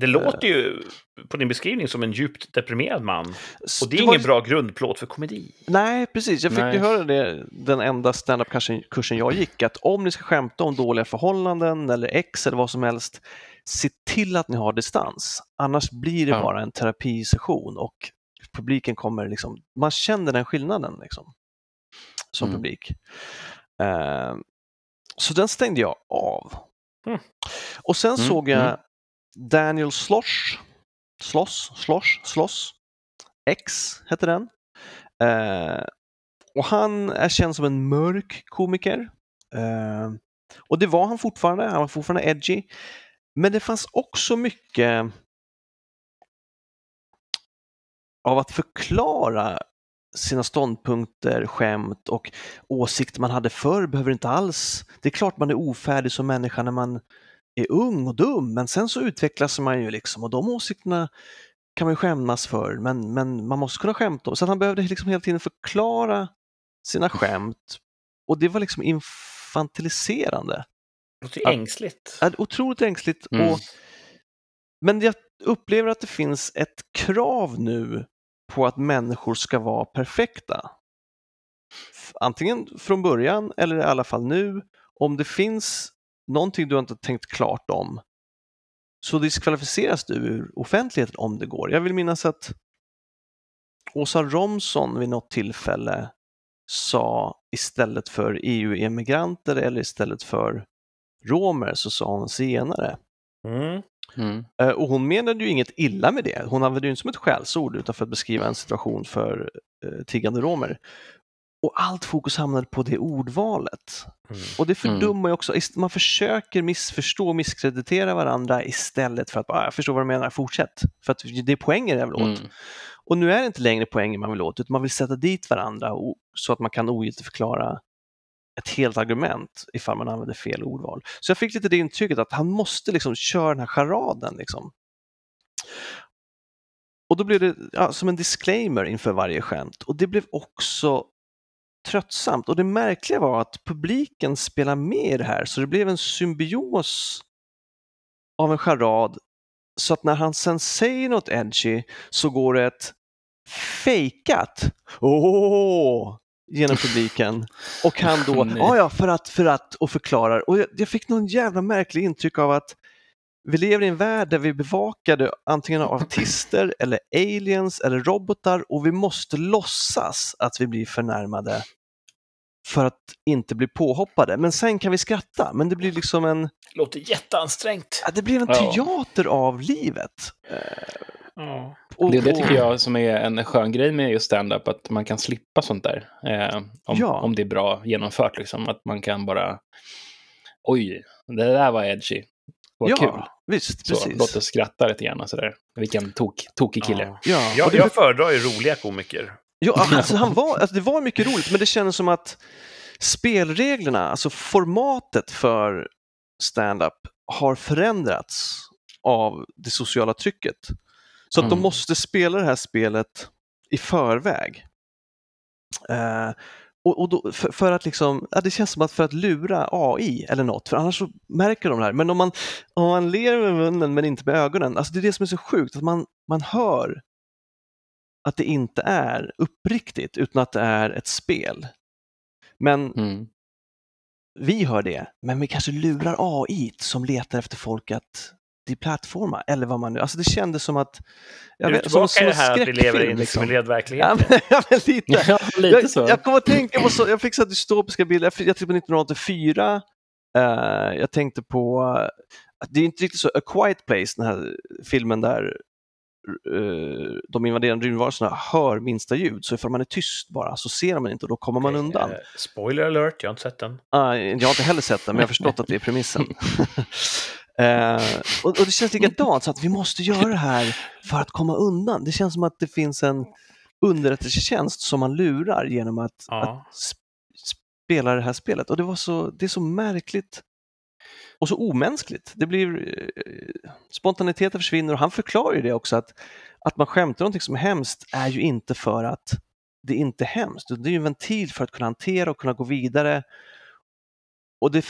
Det låter ju på din beskrivning som en djupt deprimerad man. Och det är var- ingen bra grundplåt för komedi. Nej, precis. Jag fick Nej. ju höra det den enda standup-kursen kursen jag gick, att om ni ska skämta om dåliga förhållanden eller ex eller vad som helst, se till att ni har distans. Annars blir det Ja. bara en terapisession och publiken kommer liksom, man känner den skillnaden liksom, som Mm. publik. Eh, så den stängde jag av. Mm. Och sen Mm, såg jag mm. Daniel Slosh, Sloss, Slosh, Sloss, X hette den. Eh, och han är känd som en mörk komiker. Eh, och det var han fortfarande, han var fortfarande edgy. Men det fanns också mycket av att förklara sina ståndpunkter, skämt och åsikter man hade förr behöver inte alls... Det är klart man är ofärdig som människa när man är ung och dum, men sen så utvecklas man ju liksom och de åsikterna kan man ju skämmas för, men, men man måste kunna skämta. Så att han behövde liksom hela tiden förklara sina skämt och det var liksom infantiliserande. Det låter ängsligt. Ja, Otroligt ängsligt. Mm. Och, men jag upplever att det finns ett krav nu på att människor ska vara perfekta. Antingen från början eller i alla fall nu. Om det finns någonting du inte tänkt klart om så diskvalificeras du ur offentligheten om det går. Jag vill minnas att Åsa Romson vid något tillfälle sa istället för EU-emigranter eller istället för romer så sa hon zigenare. Mm. Mm. Eh, Och hon menade ju inget illa med det. Hon använde ju inte som ett skällsord utan för att beskriva en situation för eh, tiggande romer. Och allt fokus hamnade på det ordvalet. Mm. Och det fördummar ju också, man försöker missförstå och misskreditera varandra istället för att bara, "Ah, jag förstår vad du menar, fortsätt. För att det är poänger jag vill åt. Mm. Och nu är det inte längre poänger man vill åt, utan man vill sätta dit varandra och, så att man kan ogiltigförklara ett helt argument ifall man använder fel ordval. Så jag fick lite det intrycket att han måste liksom köra den här charaden. Liksom. Och då blev det ja, som en disclaimer inför varje skämt och det blev också tröttsamt. Och det märkliga var att publiken spelar med i det här så det blev en symbios av en charad. Så att när han sen säger något edgy så går det ett fejkat. Åh! Genom publiken. Och han då, ja ja för att, för att och förklarar. Och jag, jag fick någon jävla märklig intryck av att vi lever i en värld där vi bevakade antingen av artister eller aliens eller robotar och vi måste låtsas att vi blir förnärmade för att inte bli påhoppade. Men sen kan vi skratta, men det blir liksom en, Låter jätteansträngt. ja, det blir en Ja. teater av livet. Ja. Och, Det, det tycker jag som är en skön grej med just stand-up, att man kan slippa sånt där. Eh, om, Ja. om det är bra genomfört, liksom. Att man kan bara... Oj, det där var edgy. Vad ja, kul. visst, Så, precis. låt oss skratta lite grann. Sådär. Vilken tok, tokig kille. Ja. Ja, Jag, det, jag föredrar ju roliga komiker. ja, alltså, han var, alltså, det var mycket roligt, men det kändes som att spelreglerna, alltså formatet för stand-up har förändrats av det sociala trycket. Så att de Mm. måste spela det här spelet i förväg. Eh, och, och då, för, för att liksom, ja, det känns som att för att lura AI eller något, för annars så märker de det här. Men om man, om man ler med munnen men inte med ögonen, alltså det är det som är så sjukt, att man, man hör att det inte är uppriktigt utan att det är ett spel. Men Mm. vi hör det, men vi kanske lurar AI som letar efter folk att deplattforma eller vad man nu, alltså det kändes som att... Jag vet- är som- tillbaka som i det här att vi lever i en liksom. simulerad verklighet. Ja, men, ja, men lite. Ja, lite jag, så. jag kommer att tänka på, så, jag fick så här dystopiska bilder, jag, jag tänkte på 1984, eh, jag tänkte på, det är inte riktigt så, A Quiet Place, den här filmen där eh, de invaderande rymdvarelserna hör minsta ljud, så ifall man är tyst bara så ser man inte och då kommer man undan. Eh, spoiler alert, jag har inte sett den. Ah, jag har inte heller sett den, men jag har förstått att det är premissen. Eh, och, och det känns likadant, så att vi måste göra det här för att komma undan. Det känns som att det finns en underrättelsetjänst som man lurar genom att, Ja. att sp- spela det här spelet. Och det, var så, det är så märkligt och så omänskligt. Det blir, eh, spontaniteten försvinner och han förklarar ju det också att, att man skämtar om någonting som är hemskt är ju inte för att det inte är hemskt. utan Det är ju en ventil för att kunna hantera och kunna gå vidare. Och det,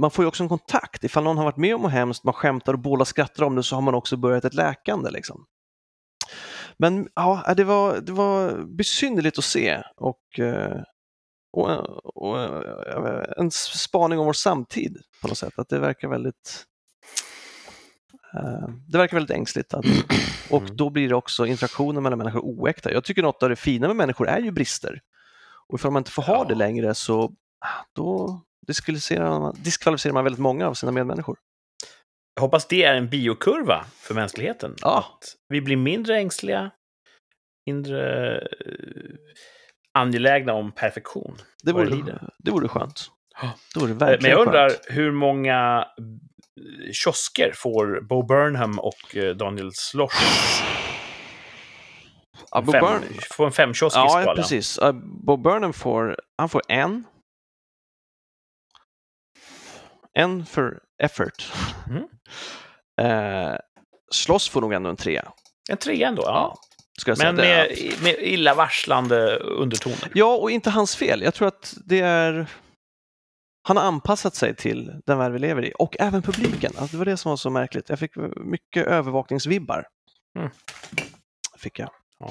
man får ju också en kontakt. Ifall någon har varit med om något hemskt, man skämtar och båda skrattar om det så har man också börjat ett läkande. Liksom. Men ja, det var, det var besynnerligt att se och, eh, och, och en spaning om vår samtid på något sätt. Att det verkar väldigt eh, det verkar väldigt ängsligt. Att, och Mm. då blir det också interaktionen mellan människor oäkta. Jag tycker något av det fina med människor är ju brister. Och ifall man inte får ha Ja. det längre så ah, då diskvalificerar man, diskvalificerar man väldigt många av sina medmänniskor. Jag hoppas det är en biokurva för mänskligheten. Ja. Att vi blir mindre ängsliga, mindre eh, angelägna om perfektion. Det vore, det vore skönt. Ja. Det vore Eh, verkligen Men jag undrar skönt. hur många eh, kiosker får Bo Burnham och eh, Daniel Slosh? Ja, Bo fem, Burn- Får en femkiosk i Ja, skalan. precis. Uh, Bob Burnham får, han får en. En för effort. Mm. Eh, Slåss får nog ändå en trea. En trea ändå, ja. Säga. Men med, med illavarslande undertoner. Ja, och inte hans fel. Jag tror att det är... Han har anpassat sig till den värld vi lever i och även publiken. Alltså, det var det som var så märkligt. Jag fick mycket övervakningsvibbar. Mm. Fick jag. Ja.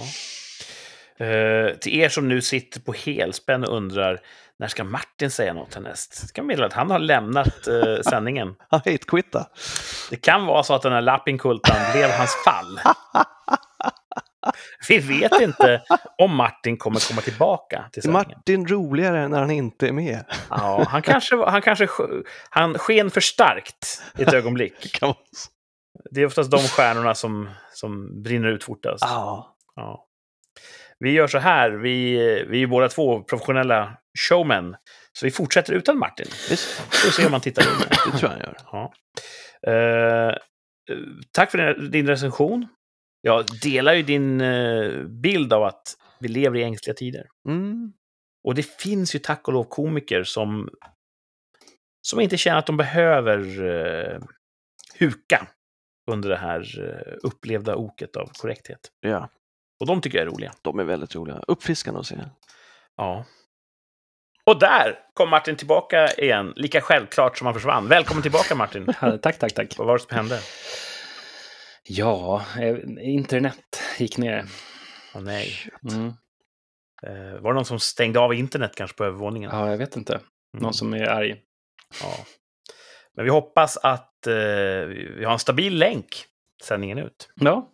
Eh, till er som nu sitter på helspänn och undrar när ska Martin säga något härnäst? Jag kan meddela att han har lämnat eh, sändningen. Han hate-quitta. Det kan vara så att den här lappinkultan blev hans fall. Vi vet inte om Martin kommer komma tillbaka till sändningen. Martin roligare när han inte är med? Ja, han kanske, han kanske sk- han sken för starkt i ett ögonblick. Det är oftast de stjärnorna som, som brinner ut fortast. Ja. Ja. Vi gör så här, vi, vi är båda två professionella showmän. Så vi fortsätter utan Martin. Visst, Får se om han tittar in. det tror jag han gör. Ja. Eh, tack för din recension. Jag delar ju din eh, bild av att vi lever i ängsliga tider. Mm. Och det finns ju tack och lov komiker som, som inte känner att de behöver eh, huka under det här eh, upplevda oket av korrekthet. Ja, Och de tycker jag är roliga. de är väldigt roliga. Uppfriskande att se. Ja. Och där kom Martin tillbaka igen, lika självklart som han försvann. Välkommen tillbaka Martin. Tack, tack, tack. Vad var det som hände? Ja, eh, internet gick ner. Åh nej. Mm. Eh, var det någon som stängde av internet kanske på övervåningen? Ja, jag vet inte. Mm. Någon som är arg. Ja. Men vi hoppas att eh, vi har en stabil länk sändningen ut. Ja,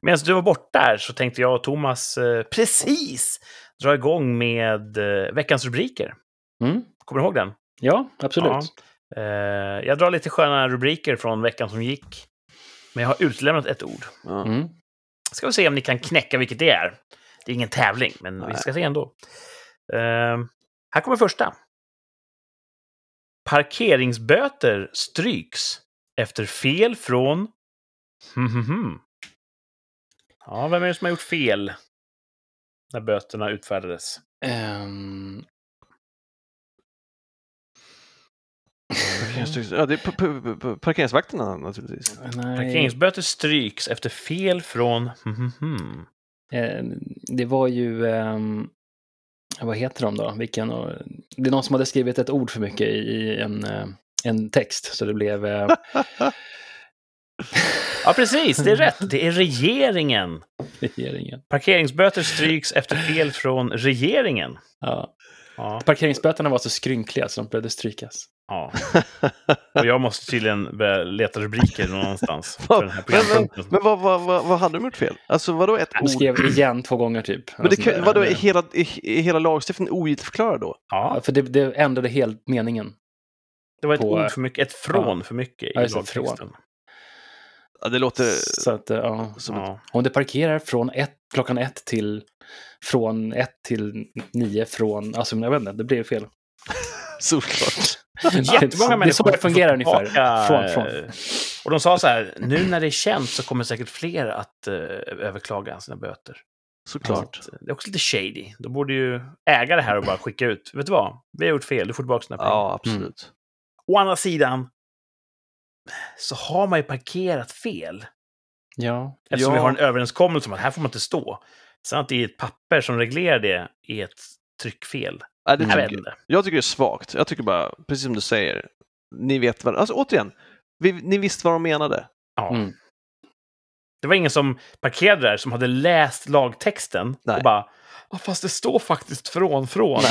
Medan du var borta där så tänkte jag och Thomas eh, precis dra igång med eh, veckans rubriker. mm. Kommer du ihåg den? ja absolut. Ja. Eh, jag drar lite sköna rubriker från veckan som gick. Men jag har utelämnat ett ord. Mm. Ska vi se om ni kan knäcka vilket det är. Det är ingen tävling, men vi Nej. ska se ändå. Eh, här kommer första. Parkeringsböter stryks efter fel från... Hmm, hmm, hmm. Ja, vem är det som har gjort fel när böterna utfärdades? Ehm, Ja, det är pa- pa- pa- parkeringsvakterna naturligtvis. nej, Parkeringsböter stryks efter fel från... Hmm, hmm, eh, det var ju... ehm, vad heter de då? Vilken, och- det är någon som hade skrivit ett ord för mycket i en, eh, en text, så det blev... eh, Ja, precis. Det är rätt. Det är regeringen. Regeringen. Parkeringsböter stryks efter fel från regeringen. Ja. Ja. Parkeringsböterna var så skrynkliga så de behövde strykas. ja. Och jag måste tydligen börja leta rubriker någonstans. För Vad- den här men, men, men vad, vad, vad, vad hade de gjort fel? Alltså vadå ett Han ord? skrev igen två gånger typ. Men det, kan- vadå, är Ja, hela, är, är hela lagstiftningen ogiltigförklarad då? Ja, för det, det ändrade helt meningen. det var ett på- ord för mycket. Ett från för mycket Ja, i det, lagtexten. Ja, det låter Så att, ja. som ett... Ja. Om du parkerar från ett, klockan ett till från ett till nio från, alltså jag vet inte, det blir fel. Solklart. Jättemånga det är så människor det fungerar ungefär. Från, från. Och de sa så här, nu när det är känt så kommer säkert fler att eh, överklaga sina böter. Såklart. Så att, eh, Det är också lite shady. Då borde ju äga det här och bara skicka ut. Vet du vad? Vi har gjort fel, du får tillbaka dina pengar. Ja, absolut. Å andra sidan så har man ju parkerat fel. Ja, Eftersom Ja. vi har en överenskommelse om att här får man inte stå. Sen att det är ett papper som reglerar det är ett tryckfel. Ja, det Jag tycker, inte. jag tycker det är svagt. Jag tycker bara, precis som du säger, ni vet vad... Alltså återigen, vi, ni visste vad de menade. Ja. Mm. Det var ingen som parkerade där som hade läst lagtexten Nej. och bara "Ja, fast det står faktiskt från från.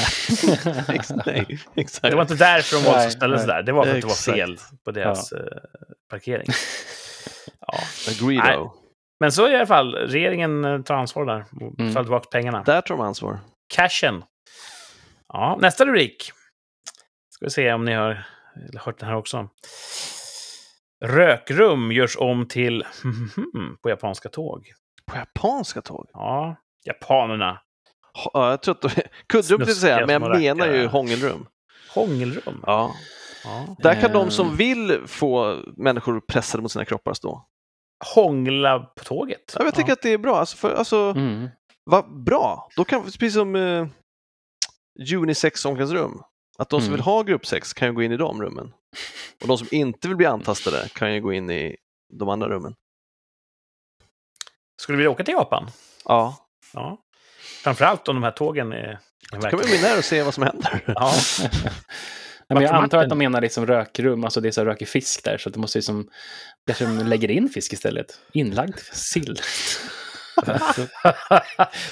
Nej, exakt. Det var inte därför de var så ställde sig nej. där. Det var för att det var fel på deras eh, parkering. Ja. Agreedo. Men så i alla fall, regeringen eh, tar ansvar där och Mm. tar tillbaka pengarna. Där tar de ansvar. Cashen. Ja, nästa rubrik. Ska vi se om ni har hört den här också. Rökrum görs om till på japanska tåg. På japanska tåg? Ja, japanerna. Ja, jag tror att de... Kuddrum till säga, men jag menar ju hångelrum. Hångelrum. Ja. Ja. Där kan de som Ehm. vill få människor pressade mot sina kroppar stå. Hångla på tåget. Ja, jag tycker att det är bra. Alltså, för, alltså mm. vad bra. Då kan, precis som eh, unisex omklädningsrum, att de som Mm. vill ha gruppsex kan ju gå in i de rummen. Och de som inte vill bli antastade kan ju gå in i de andra rummen. Skulle du vilja åka till Japan? Ja, Ja. Framförallt om de här tågen är... så kan vi gå in där och se vad som händer. Ja, Nej, men jag antar att de menar liksom rökrum, alltså det är så rökig fisk där, så att det måste ju som... Kanske de lägger in fisk istället. Inlagd sill.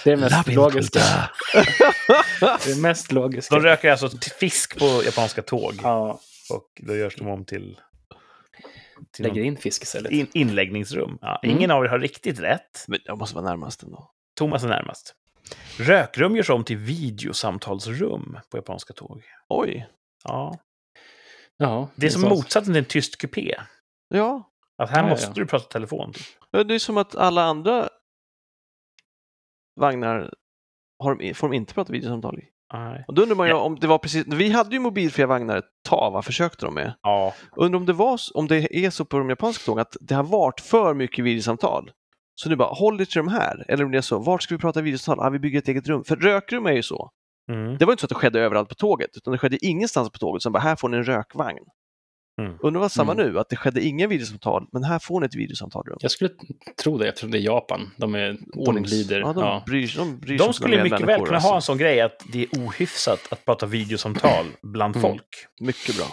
det är mest logiska. Det är mest logiska. de röker alltså till fisk på japanska tåg. Ja, Och då görs de om till, till lägger någon in fisk istället. in, inläggningsrum. Ja, Mm. Ingen av er har riktigt rätt. Men jag måste vara närmast ändå. Thomas är närmast. Rökrum görs om till videosamtalsrum på japanska tåg. Oj, Ja. Ja, Det är som så. motsatsen till en tyst kupé. ja. Att här Ja, ja, måste ja. du prata telefon. Ja, Det är som att alla andra vagnar har de, får de inte prata videosamtal i. Nej. Och då undrar man ju om det var precis, vi hade ju mobilfria vagnar ett tag, vad försökte de med? Ja, Undrar om det, var, om det är så på de japanska tågen att det har varit för mycket videosamtal. Så nu bara, håll dig till de här. Eller om det är så, vart ska vi prata videosamtal? Ah, vi bygger ett eget rum. För rökrum är ju så. mm. Det var inte så att det skedde överallt på tåget, utan det skedde ingenstans på tåget. Så bara, här får ni en rökvagn. Mm. Undrar vad samma Mm. nu, att det skedde inga videosamtal, men här får ni ett videosamtalrum. Jag skulle tro det, eftersom det är Japan. De är ordningslider. Ja, de Ja. bryr, de bryr De skulle mycket väl kunna alltså. ha en sån grej att det är ohyfsat att prata videosamtal bland Mm. folk. Mycket bra.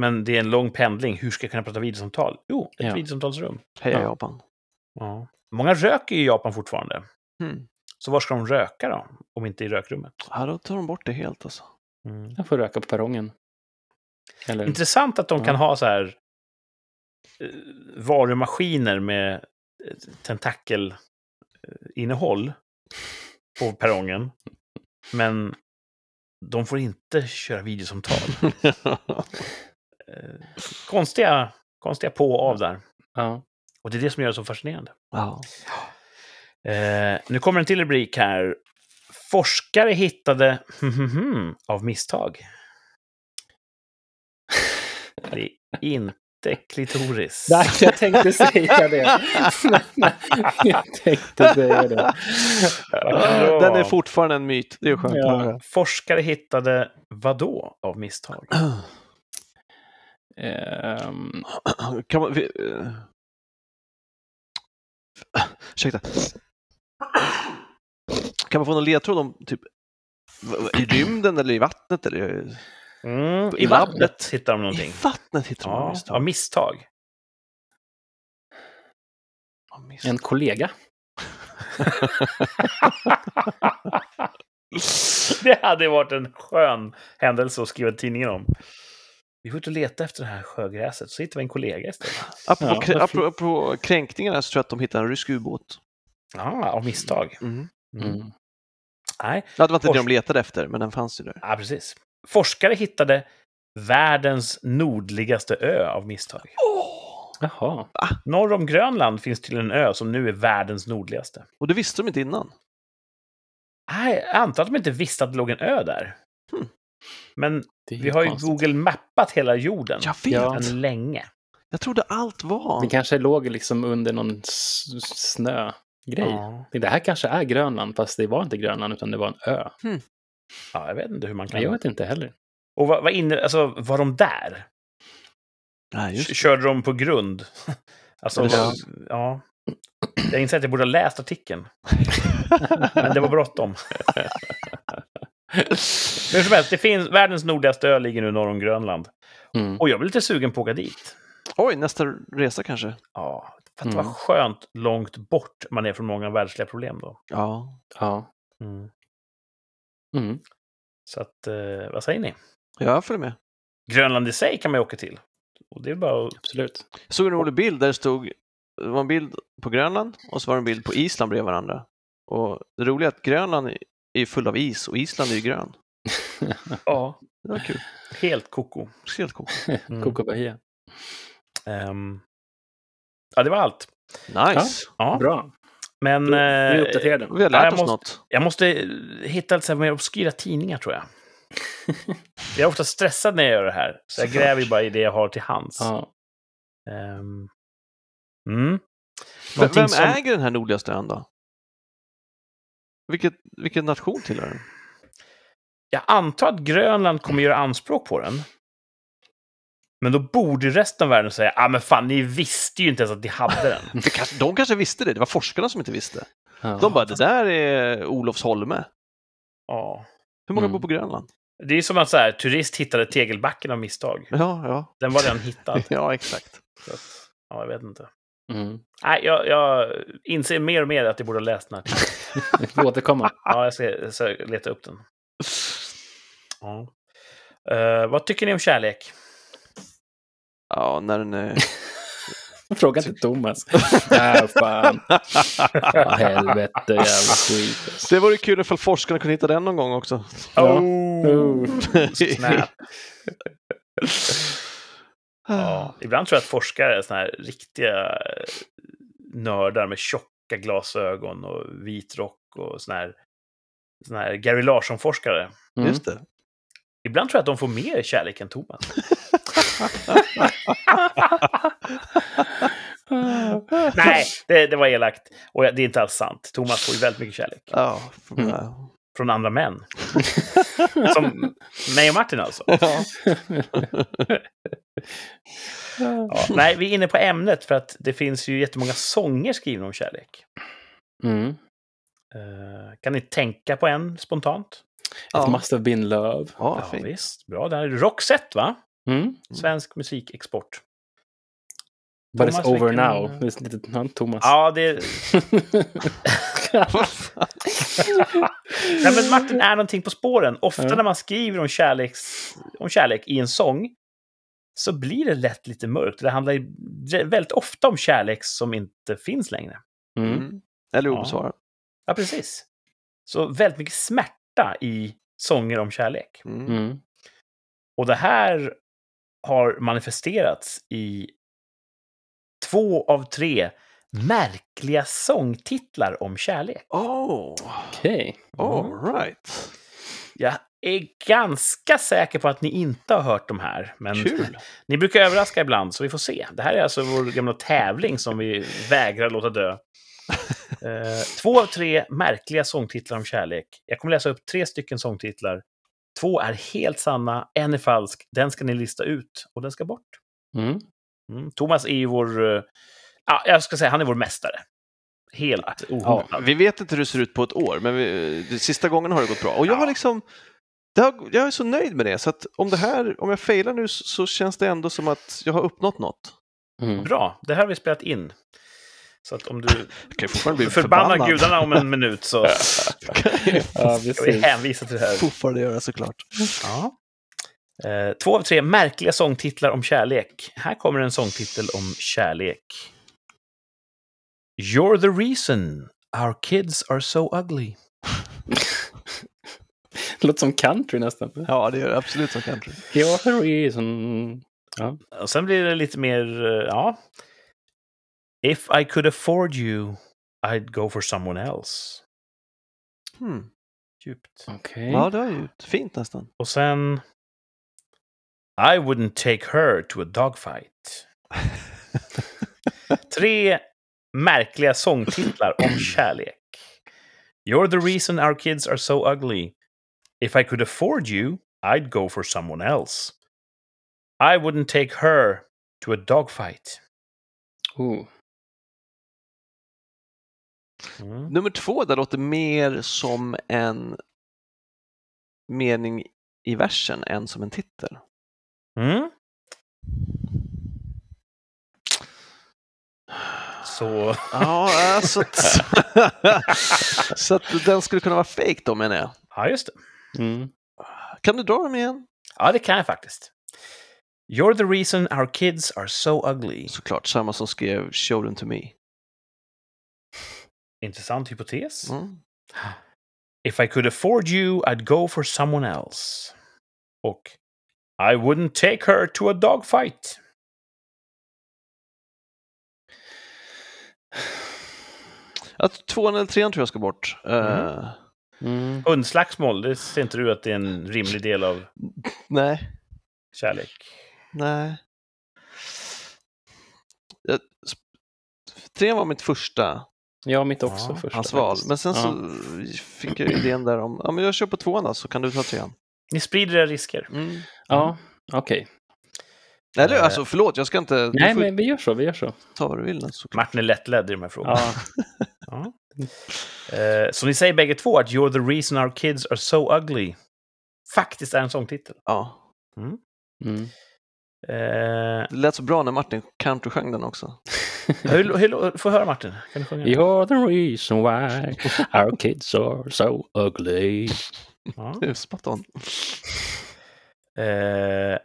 Men det är en lång pendling. Hur ska jag kunna prata videosamtal? Jo, ett Ja. videosamtalsrum. Heja Ja. Japan. Ja. Många röker ju i Japan fortfarande. Hmm. Så var ska de röka då? Om inte i rökrummet. Ja, då tar de bort det helt alltså. Mm. Jag får röka på perrongen. Eller, Intressant att de Ja. kan ha så här eh, varumaskiner med eh, tentakelinnehåll på perrongen. Men de får inte köra videosamtal. Eh, konstiga, konstiga på och av där. ja. Och det är det som gör det så fascinerande. ja. Eh, nu kommer en till rubrik här. Forskare hittade av misstag. Det är inte klitoris. Nej, jag tänkte säga det. jag tänkte säga det. Den är fortfarande en myt. Det är skönt Ja. Forskare hittade vadå av misstag? Ehm, Kan man... vi- Ursäkta. Kan man få någon ledtråd om typ i rymden eller i vattnet eller Mm, I I vattnet labbet. hittar de i någonting. vattnet hittar man Ja, misstag. av misstag. misstag. En kollega. det hade varit en skön händelse att skriva tidningen om. Vi får ut och leta efter det här sjögräset, så hittar vi en kollega istället. Apropå, Ja, krä- apropå, apropå kränkningarna så tror jag att de hittade en rysk ubåt. Ja, av misstag. Mm. Mm. Nej, Ja, det var inte det Fors- de letade efter, men den fanns ju där. ja, precis. Forskare hittade världens nordligaste ö av misstag. Jaha. Norr om Grönland finns till en ö som nu är världens nordligaste. Och det visste de inte innan. Nej, jag antar att de inte visste att det låg en ö där. Hmm. Men vi har ju konstigt. Google mappat hela jorden Jag vet! Ja. sedan länge. Jag trodde allt var... Det kanske låg liksom under någon snögrej. Ja. Det här kanske är Grönland, fast det var inte Grönland utan det var en ö. Ja, jag vet inte hur man kan... Jag vet inte heller. Och vad, vad inne, alltså, var de där? Nej, just det. Körde de på grund? alltså, Ja. ja. Jag inser att jag borde ha läst artikeln. Men det var bråttom. Hur som helst, det finns, världens nordligaste ö ligger nu norr om Grönland. Mm. Och jag blir lite sugen på att åka dit. Oj, nästa resa kanske? Ja, för att Mm. vad skönt långt bort man är från många världsliga problem då. Ja. Ja. Mm. Så att, eh, vad säger ni? Jag följer med. Grönland i sig kan man ju åka till. Och det är bara att... Absolut. Jag såg en rolig bild där det stod, det var en bild på Grönland och så var det en bild på Island bredvid varandra. Och det roliga är att Grönland är full av is och Island är ju grön. Ja. Det var kul. Helt koko. Helt coolt. Mm. Coco Bahia. Ehm, ja, det var allt. Nice! Ja. Bra. Men vi eh, uppdaterade. Vi har Ja, lärt jag oss måste- något. jag måste hitta lite så här mer obskyra tidningar, tror jag. Jag är ofta stressad när jag gör det här, så jag Såklart. gräver ju bara i det jag har till hands. Ja. Ehm, mm. Vem som- äger den här nordligaste ön då? Vilket, vilken nation tillhör den? Jag antar att Grönland kommer göra anspråk på den. Men då borde ju resten av världen säga, ah men fan, ni visste ju inte ens att ni hade den. Kanske, de kanske visste det, det var forskarna som inte visste. Ja. De bara, det där är Olofsholme. Ja. Hur många Mm. bor på Grönland? Det är som att så här, turist hittade tegelbacken av misstag. Ja, ja. Den var redan hittad. Ja, exakt. Så ja, jag vet inte. Mm. Nej, jag, jag inser mer och mer att jag borde ha läst den här. Vi får återkomma. Ja, jag ska, jag ska leta upp den. Ja. Eh, vad tycker ni om kärlek? Ja, när den är... Fråga till Thomas. Ja, fan. Helvete, jävla skit. alltså. Det vore kul ifall forskarna kunde hitta den någon gång också. Oh, Oh. snap. Ja, ibland tror jag att forskare är såna här riktiga eh, nördar med tjocka glasögon och vit rock och såna här, såna här Gary Larsson-forskare. Mm. Just det. Ibland tror jag att de får mer kärlek än Thomas. Nej, det, det var elakt. Och det är inte alls sant. Thomas får ju väldigt mycket kärlek. Ja. Mm. Från andra män. Som mig och Martin alltså. Ja. Ja, nej, vi är inne på ämnet för att det finns ju jättemånga sånger skrivna om kärlek. Mm. Eh, kan ni tänka på en spontant? It Ja. must have been love. Ja, Ja, visst. Bra. Det här är Roxette, va? Mm. Svensk musikexport. But Thomas, it's over vilken- now. Det är lite, ja, Thomas. Ja, det... Nej, men Martin är någonting på spåren. Ofta Ja. när man skriver om, kärleks... om kärlek i en sång så blir det lätt lite mörkt. Det handlar ju väldigt ofta om kärlek som inte finns längre. Mm. Mm. Eller Ja. obesvarad. Ja, precis. Så väldigt mycket smärta i sånger om kärlek. Mm. Mm. Och det här har manifesterats i två av tre märkliga sångtitlar om kärlek. Oh, Okej. all right. Jag är ganska säker på att ni inte har hört de här, men Kul. ni brukar överraska ibland, så vi får se. Det här är alltså vår gamla tävling som vi vägrar låta dö. Eh, två av tre märkliga sångtitlar om kärlek. Jag kommer läsa upp tre stycken sångtitlar. Två är helt sanna, en är falsk. Den ska ni lista ut och den ska bort. Mm. Mm. Thomas är ju vår... eh, Ja, jag ska säga han är vår mästare. Helt ohotad. Vi vet inte hur det ser ut på ett år, men vi, sista gången har det gått bra. Och jag har Ja. liksom, har, jag är så nöjd med det, så att om det här, om jag failar nu så så känns det ändå som att jag har uppnått något. Mm. Bra, det här har vi spelat in. Så att om du kan ju fortfarande bli förbannar förbannad. gudarna om en minut så Ja, ska vi hänvisa till det här. fortfarande göra såklart. Ja. Eh, två av tre märkliga sångtitlar om kärlek. Här kommer en sångtitel om kärlek. You're the reason our kids are so ugly. Det låter som country nästan. Ja, det gör det absolut som country. You're the reason. Ja. Och sen blir det lite mer, eh, ja. If I could afford you, I'd go for someone else. Hmm. Djupt. Okej. Ja, det var ju fint nästan. Och sen... I wouldn't take her to a dogfight. Tre märkliga sångtitlar om kärlek. You're the reason our kids are so ugly. If I could afford you, I'd go for someone else. I wouldn't take her to a dogfight. Oh. Mm. Nummer två, där låter mer som en mening i versen än som en titel. Mm. Så... Ja, alltså att, så att den skulle kunna vara fake då menar jag. Ja, just det. Mm. Kan du dra dem igen? Ja, det kan jag faktiskt. You're the reason our kids are so ugly. Såklart, samma som skrev Show them to me. Intressant hypotes. Mm. If I could afford you, I'd go for someone else. Och I wouldn't take her to a dogfight. Att tvåan eller trean tror jag ska bort. Eh, Mm. Hundslagsmål, det ser inte du att det är en rimlig del av nej, kärlek? nej. Jag, trean var mitt första Ja, mitt också Ja, första. hans val. Men sen Ja. så fick jag idén där om, ja men jag kör på tvåan då, så kan du ta trean. Ni sprider era risker. Mm. Ja, okej. Eller Eh. alltså förlåt, jag ska inte, Nej, får men vi gör så. Vi gör så. ta vad du vill. såklart. Martin är lättledd i de här frågorna. Ja. Ja. Eh, så ni säger bägge två att You're the reason our kids are so ugly faktiskt är en sångtitel. Ja, Mm. Eh, det lät så bra när Martin countrysjöng den också. hur, hur, får jag höra Martin? Kan du sjunga? You're the reason why our kids are so ugly. Ja. Det är spot on. Eh,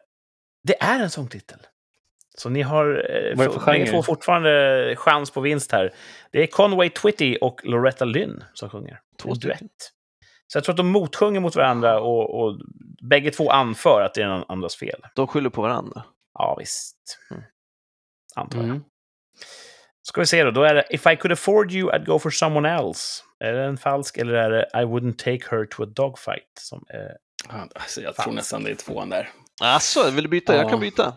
det är en sångtitel. Så ni har eh, ni får fortfarande chans på vinst här. Det är Conway Twitty och Loretta Lynn som sjunger. Två duett. Så jag tror att de motsjunger mot varandra och, och bägge två anför att det är någon andras fel. De skyller på varandra. Ja, visst. Mm. Antar jag. Mm. Ska vi se då. Då är det If I could afford you I'd go for someone else. Är det en falsk eller är det I wouldn't take her to a dogfight? Som är... Alltså, jag tror nästan det är tvåan där. Alltså, vill du byta? Jag Ja. kan byta.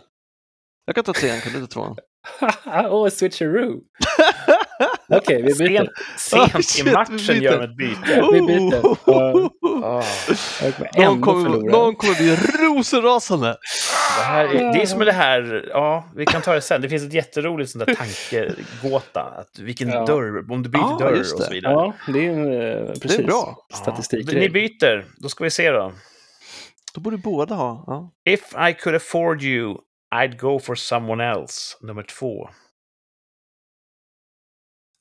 Jag kan ta trean, kan du ta tvåan? Åh, oh, switcheroo. Okej, vi byter. Sent, sent Oh, i shit, vi matchen gör de ett byte. Vi byter. Ah. Jag kommer Någon kommer, förlora. någon kommer bli rosenrasande. Det, här är, det är som det här, ja, vi kan ta det sen. Det finns ett jätteroligt sånt där tankegåta. Att vilken Ja. dörr, om du byter Ja, dörr och det. så vidare. Ja, det är en, eh, precis. bra. Statistik. Ja. Ni byter, då ska vi se då. Då borde båda ha. Ja. If I could afford you, I'd go for someone else. Nummer två.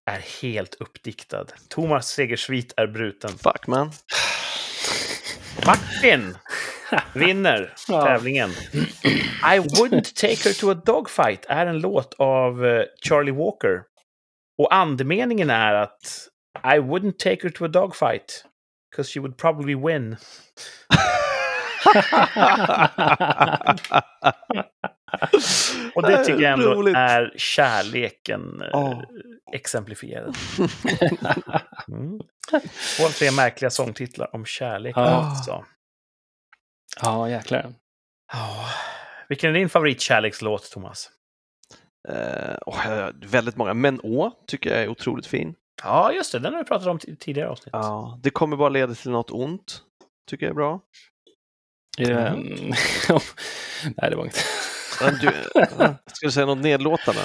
Är helt uppdiktad. Thomas Segersvit är bruten. Fuck man. Martin vinner Ja. tävlingen. I wouldn't take her to a dogfight är en låt av eh, Charlie Walker. Och andemeningen är att I wouldn't take her to a dogfight. Because she would probably win. Och det tycker jag ändå Roligt. är kärleken Ja. exemplifierad. Mm. Två av tre märkliga sångtitlar om kärlek Ja. alltså. Ja, jäklar. Ja. Vilken är din favoritkärlekslåt, Thomas? Jag har väldigt många. Men Å tycker jag är otroligt fin. Ja, just det. Den har vi pratat om i tidigare avsnitt. Ja, det kommer bara leda till något ont. Tycker jag är bra. Mm. nej, det var inget. Du, ska du säga något nedlåtande?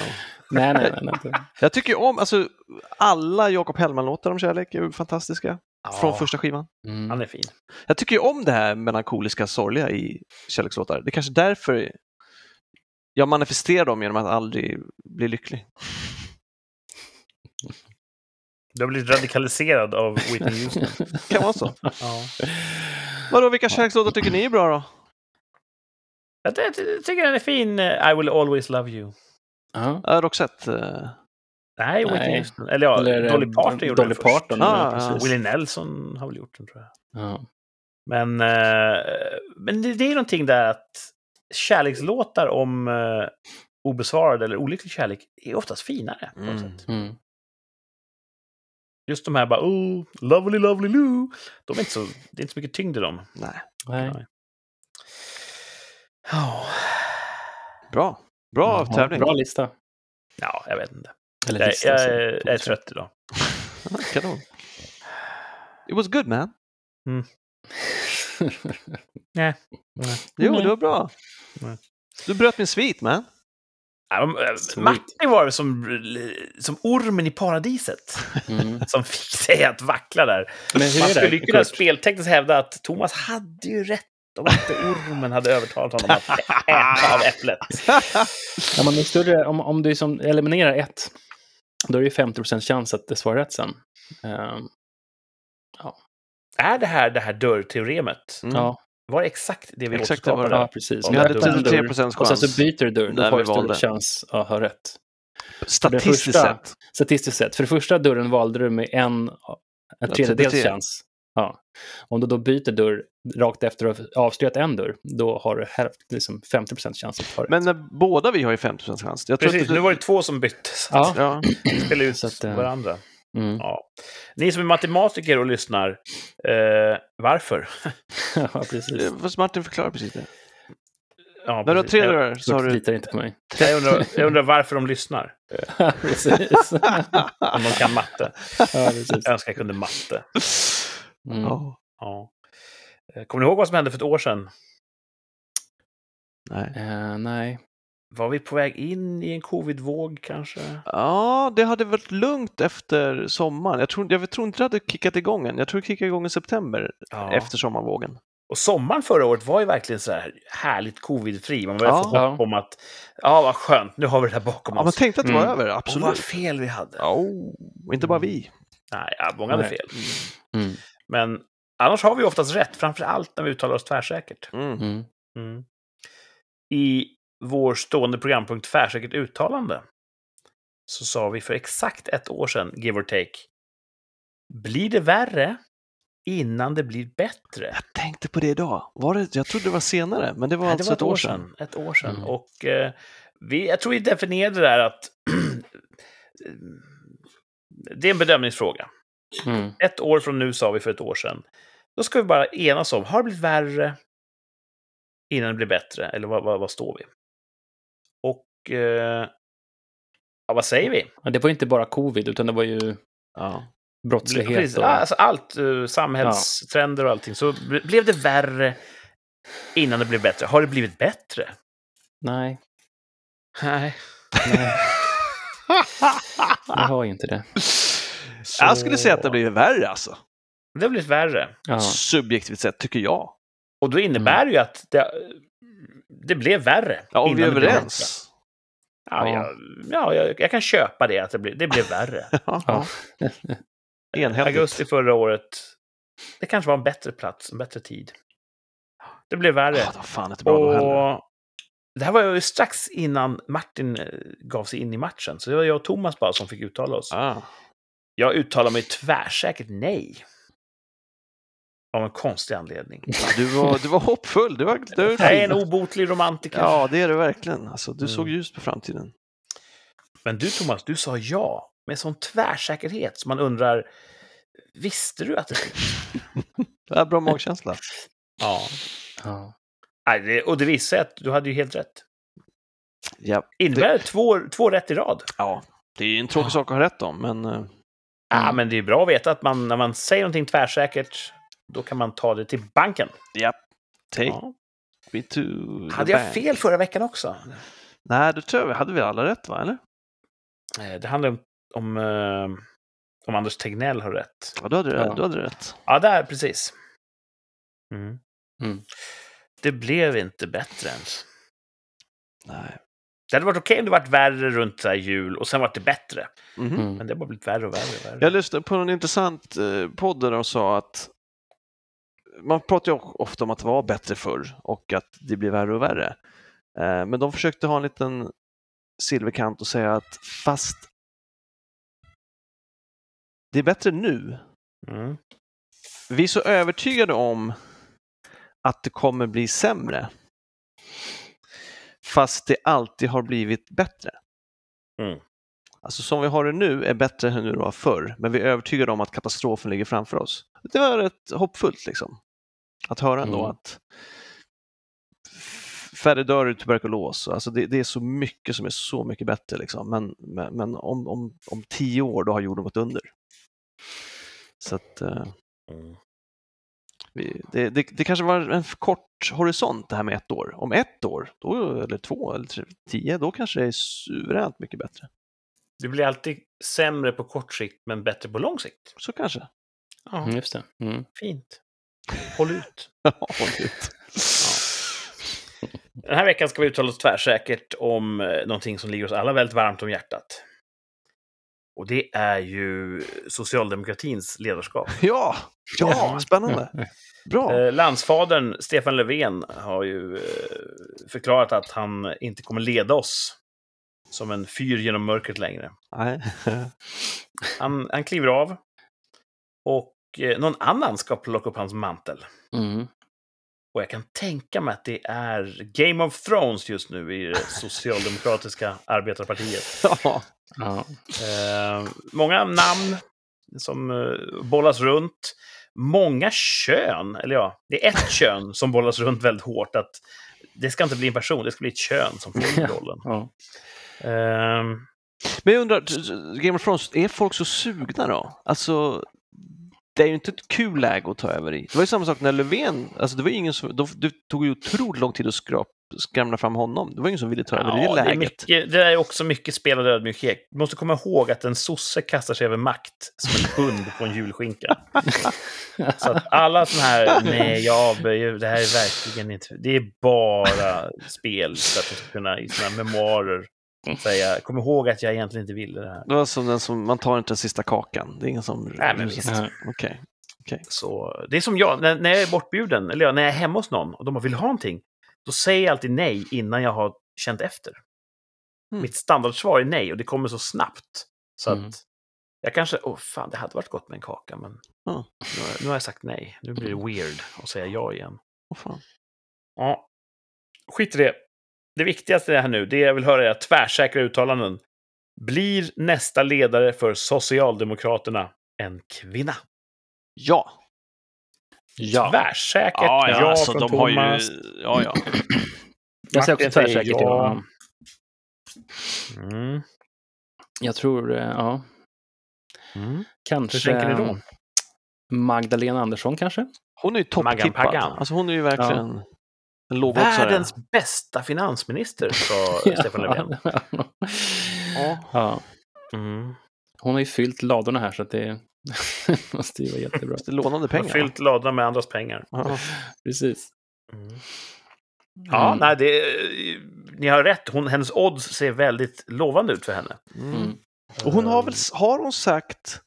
nej, nej, nej. nej. Jag tycker om, alltså alla Jakob Hellman-låtar om kärlek är fantastiska. Ja, Från första skivan. Mm. Han är fin. Jag tycker ju om det här melankoliska, sorgliga i kärlekslåtar. Det är kanske därför jag manifesterar dem genom att aldrig bli lycklig. Du har blivit radikaliserad av Whitney Houston. Kan vara så. Ja. Vadå, vilka kärlekslåtar tycker ni är bra då? Jag, ty- jag tycker den är fin. eh, I will always love you. Ja. Uh, Roxette. eh, Nej, Whitney. Houston. Eller ja, Eller, eh, Dolly Parton gjorde Dolly den först. Parton, Ah, ja. Willie Nelson har väl gjort den, tror jag. Ja. Men, eh, men det, det är någonting där att kärlekslåtar om eh, obesvarad eller olycklig kärlek är oftast finare. På något Mm. sätt. Mm. Just de här bara oh, lovely, lovely, loo. De är inte så, det är inte så mycket tyngd i dem. Nej. Nej. Nej. Ja, Bra. Bra Ja, tävling. Bra lista. ja jag vet inte. Eller Jag, lista, jag, är- jag är trött idag. Kanon. It was good man. Nej. Jo, Nej. det var bra. Nej. Du bröt min svit man. Eh. Martin var som, som ormen i paradiset. Mm. Som fick sig att vackla där. Men hur Man skulle kunna speltekniskt hävda att Thomas hade ju rätt om inte ormen hade övertalat honom att äta av äpplet. Ja, men det större, om, om du som eliminerar ett, då är det ju 50 chans att det svarar rätt sen. Ehm, Är det här det här dörrteoremet? Mm. Ja, Var det exakt det vi Exakt det var återskapade? ja, precis. Vi Ja, hade det var en 33 dörr. procents Och sen chans. så byter du dörr, då får du större chans att ha rätt. Statistiskt första- sett. Statistiskt sett. För det första dörren valde du med en, en tredjedels 33. chans. Ja. Om du då byter dörr rakt efter att ha avslöjat en dörr, då har du hälft, liksom 50% chans att ha rätt. Men när båda vi har ju 50 procents chans. Jag tror Precis, att nu var det två som bytte. Så Ja. Ja. att spela ut Så att, eh, varandra. Mm. Ja. Ni som är matematiker och lyssnar, eh, varför? ja, precis. Fast Martin förklarar precis det. Ja, När du har tre dörrar så har du... litar inte på mig. Jag undrar, jag undrar varför de lyssnar. precis. Om de kan matte. ja, precis. Jag önskar jag kunde matte. Mm. Ja. Ja. Eh, Kommer ni ihåg vad som hände för ett år sedan? Nej. Eh, nej. Var vi på väg in i en covidvåg kanske? Ja, det hade varit lugnt efter sommaren. Jag tror, jag tror inte det hade kickat igång än. Jag tror det kickade igång i september Ja. efter sommarvågen. Och sommaren förra året var ju verkligen så här härligt covidfri. Man började Ja. få hopp om att, ja vad skönt, nu har vi det här bakom Ja, man oss. tänkte att det var Mm. över, Och vad absolut. fel vi hade. Ja, och inte bara vi. Nej, ja, många hade Nej. fel. Mm. Men annars har vi oftast rätt, framför allt när vi uttalar oss tvärsäkert. Mm. Mm. Mm. I vår stående programpunkt Tvärsäkert uttalande så sa vi för exakt ett år sedan, give or take, blir det värre innan det blir bättre? Jag tänkte på det idag. Var det, jag trodde det var senare, men det var Nej, alltså ett år sedan. Ett år sedan. Mm. Och eh, vi, jag tror vi definierade det där att det är en bedömningsfråga. Mm. Ett år från nu sa vi för ett år sedan. Då ska vi bara enas om, har det blivit värre innan det blir bättre? Eller vad, vad, vad står vi? Och eh, ja, vad säger vi? Ja, det var ju inte bara covid, utan det var ju Ja. brottslighet. Precis, och, ja, alltså allt, eh, samhällstrender och allting. Så ble- blev det värre innan det blev bättre. Har det blivit bättre? Nej, Nej. nej. jag har ju inte det. Jag skulle säga att det blir värre alltså. Det har blivit värre. Ja. Subjektivt sett, tycker jag. Och då innebär det ju att det, det blev värre. Ja, om vi är överens. Ja, Ja. jag, ja jag, jag kan köpa det, att det blev, det blev värre. Ja. Ja. Enhälligt. Augusti förra året, det kanske var en bättre plats, en bättre tid. Det blev värre. Ja, då fan inte bra då heller. och det här var ju strax innan Martin eh, gav sig in i matchen, så det var jag och Thomas bara som fick uttala oss. Ah. Jag uttalar mig tvärsäkert nej. Av en konstig anledning. Ja, Du, var, du var hoppfull. Du var, du var Jag är en obotlig romantiker. Ja, det är du verkligen. Alltså, du Mm. såg ljust på framtiden. Men du Thomas, du sa ja med sån tvärsäkerhet så man undrar, visste du att det Det är bra magkänsla. Ja. Ja. Nej, det, och det sig att du hade ju helt rätt. Ja, Innebär det två, två rätt i rad? ja. Det är ju en tråkig sak att ha rätt om, men eh, Ja, Mm. men det är bra att veta att man, när man säger någonting tvärsäkert, då kan man ta det till banken. ja. Take Ja. me to the Hade jag bank. fel förra veckan också? Nej, det tror jag vi hade vi alla rätt, va? Eller? Eh, Det handlar om, om, eh, om Anders Tegnell har rätt. Ja, du hade, Ja. du hade rätt. Ja, där, precis. Mm. Mm. Det blev inte bättre ens. Nej. Det hade varit okej om det varit värre runt så här jul och sen varit det bättre. Mhm. Mm. Men det har bara blivit värre och värre. Och värre. Jag lyssnade på en intressant eh, podd där de sa att man pratar ju ofta om att det var bättre förr och att det blir värre och värre. Eh, Men de försökte ha en liten silverkant och säga att fast det är bättre nu. Mm. Vi är så övertygade om att det kommer bli sämre. Fast det alltid har blivit bättre. Mm. Alltså som vi har det nu är bättre än hur det var förr, men vi är övertygade om att katastrofen ligger framför oss. Det var rätt hoppfullt liksom. Att höra ändå Mm. att färre dör i tuberkulos. Alltså det, det är så mycket som är så mycket bättre. Liksom. Men, men, men om, om, om tio år då har jorden gått under. Så att, eh, Mm. Vi, det, det, det kanske var en kort horisont det här med ett år. Om ett år, då, eller två eller tre, tio, då kanske det är suveränt mycket bättre. Det blir alltid sämre på kort sikt, men bättre på lång sikt. Så kanske. Ja, Mm, just det. Mm. fint. Håll ut. Ja, håll ut. Den här veckan ska vi uttala oss tvärsäkert om eh, någonting som ligger oss alla väldigt varmt om hjärtat. Och det är ju socialdemokratins ledarskap. Ja, ja, spännande. Bra. Eh, landsfadern Stefan Löfven har ju eh, förklarat att han inte kommer leda oss som en fyr genom mörkret längre. Nej. Han, han kliver av och eh, någon annan ska plocka upp hans mantel. Mm. Och jag kan tänka mig att det är Game of Thrones just nu i det socialdemokratiska arbetarpartiet. Ja. Ja. Eh, många namn som eh, bollas runt. Många kön, eller ja, det är ett kön som bollas runt väldigt hårt. Att det ska inte bli en person, det ska bli ett kön som får rollen. Ja. Eh, Men jag undrar, Game of Thrones, är folk så sugna då? Alltså, det är ju inte ett kul läge att ta över i. Det var ju samma sak när Löfven, alltså det var ju ingen som, då- det tog ju otroligt lång tid att skrap, skramla fram honom. Det var ingen som ville ta över i det ja, det, är läget. mycket, det är också mycket spelad ödmjukhet. Du måste komma ihåg att en sosse kastar sig över makt som en hund på en julskinka. Så att alla sådana här, nej, jag avböjer, det här är verkligen inte, det är bara spel för att de ska kunna i sina memoarer säga, kom ihåg att jag egentligen inte ville det här. Det var som den som, man tar inte den sista kakan. Det är ingen som... Nej, men visst. Ja. Okej. Så det är som jag, när, när jag är bortbjuden, eller när jag är hemma hos någon och de bara, vill ha någonting, då säger jag alltid nej innan jag har känt efter. Mm. Mitt standardsvar är nej och det kommer så snabbt. Så Mm. att jag kanske, åh fan, det hade varit gott med en kaka, men Ja. nu, har jag, nu har jag sagt nej. Nu blir det weird att säga ja igen. Åh, fan. Ja, skit i det. Det viktigaste är här nu, det jag vill höra är tvärsäkra uttalanden. Blir nästa ledare för Socialdemokraterna en kvinna? Ja. ja. Tvärsäkert Ja, ja, ja alltså, från de har ju... Thomas. Ja, ja. Jag säger också tvärsäkert ja. ja. Mm. Jag tror, eh, ja. Mm. Kanske... Hur tänker ni då? Magdalena Andersson kanske? Hon är ju topptippad. Alltså hon är ju verkligen en lågoddsare. Världens bästa finansminister, sa Stefan Löfven. Ja. ja. Mm. Hon har ju fyllt ladorna här så att det måste ju vara jättebra. Lånade Han har pengar. fyllt ladorna med andras pengar. Ja. Precis. Mm. Ja, Mm. nej, det, ni har rätt. Hon, hennes odds ser väldigt lovande ut för henne. Mm. Mm. Och hon har väl, har hon sagt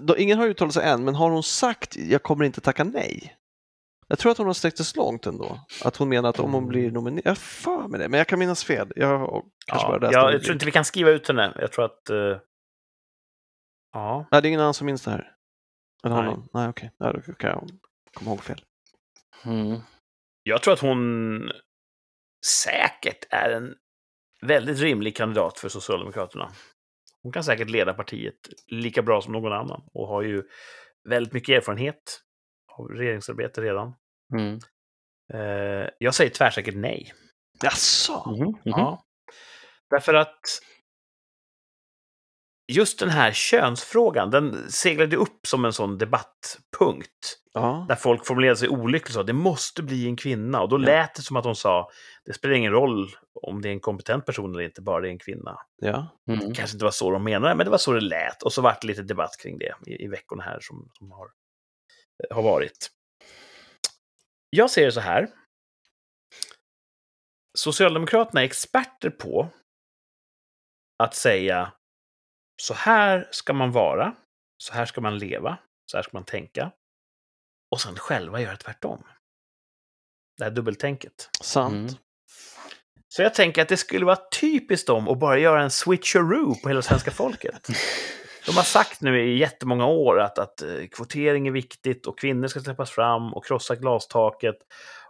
då, ingen har uttalat sig än, men har hon sagt jag kommer inte tacka nej? Jag tror att hon har sträckt det så långt ändå. Att hon menar att om hon blir nominerad, jag för mig det, men jag kan minnas fel. Jag kanske Ja, bara läst jag, tror inte vi kan skriva ut henne. Jag tror att... eh, ja. Nej, det är ingen annan som minns det här. Eller Nej. Nej, okej. Ja, då kan jag komma ihåg fel. Mm. Jag tror att hon säkert är en väldigt rimlig kandidat för Socialdemokraterna. Hon kan säkert leda partiet lika bra som någon annan och har ju väldigt mycket erfarenhet av regeringsarbete redan. Mm. Eh, jag säger tvärsäkert nej. Jaså? Mhm, mhm. Ja. Därför att just den här könsfrågan, den seglade upp som en sån debattpunkt. Ja. Där folk formulerade sig olyckligt och sa det måste bli en kvinna. Och då Ja. lät det som att de sa det spelar ingen roll om det är en kompetent person eller inte, bara det är en kvinna. ja. Mm. kanske inte var så de menade, men det var så det lät. Och så vart det lite debatt kring det i, i veckorna här som, som har, har varit. Jag ser det så här. Socialdemokraterna är experter på att säga så här ska man vara, så här ska man leva, så här ska man tänka. Och sen själva göra tvärtom. Det här dubbeltänket. Sant. Mm. Så jag tänker att det skulle vara typiskt dem att bara göra en switcheroo på hela svenska folket. De har sagt nu i jättemånga år att, att eh, kvotering är viktigt och kvinnor ska släppas fram och krossa glastaket.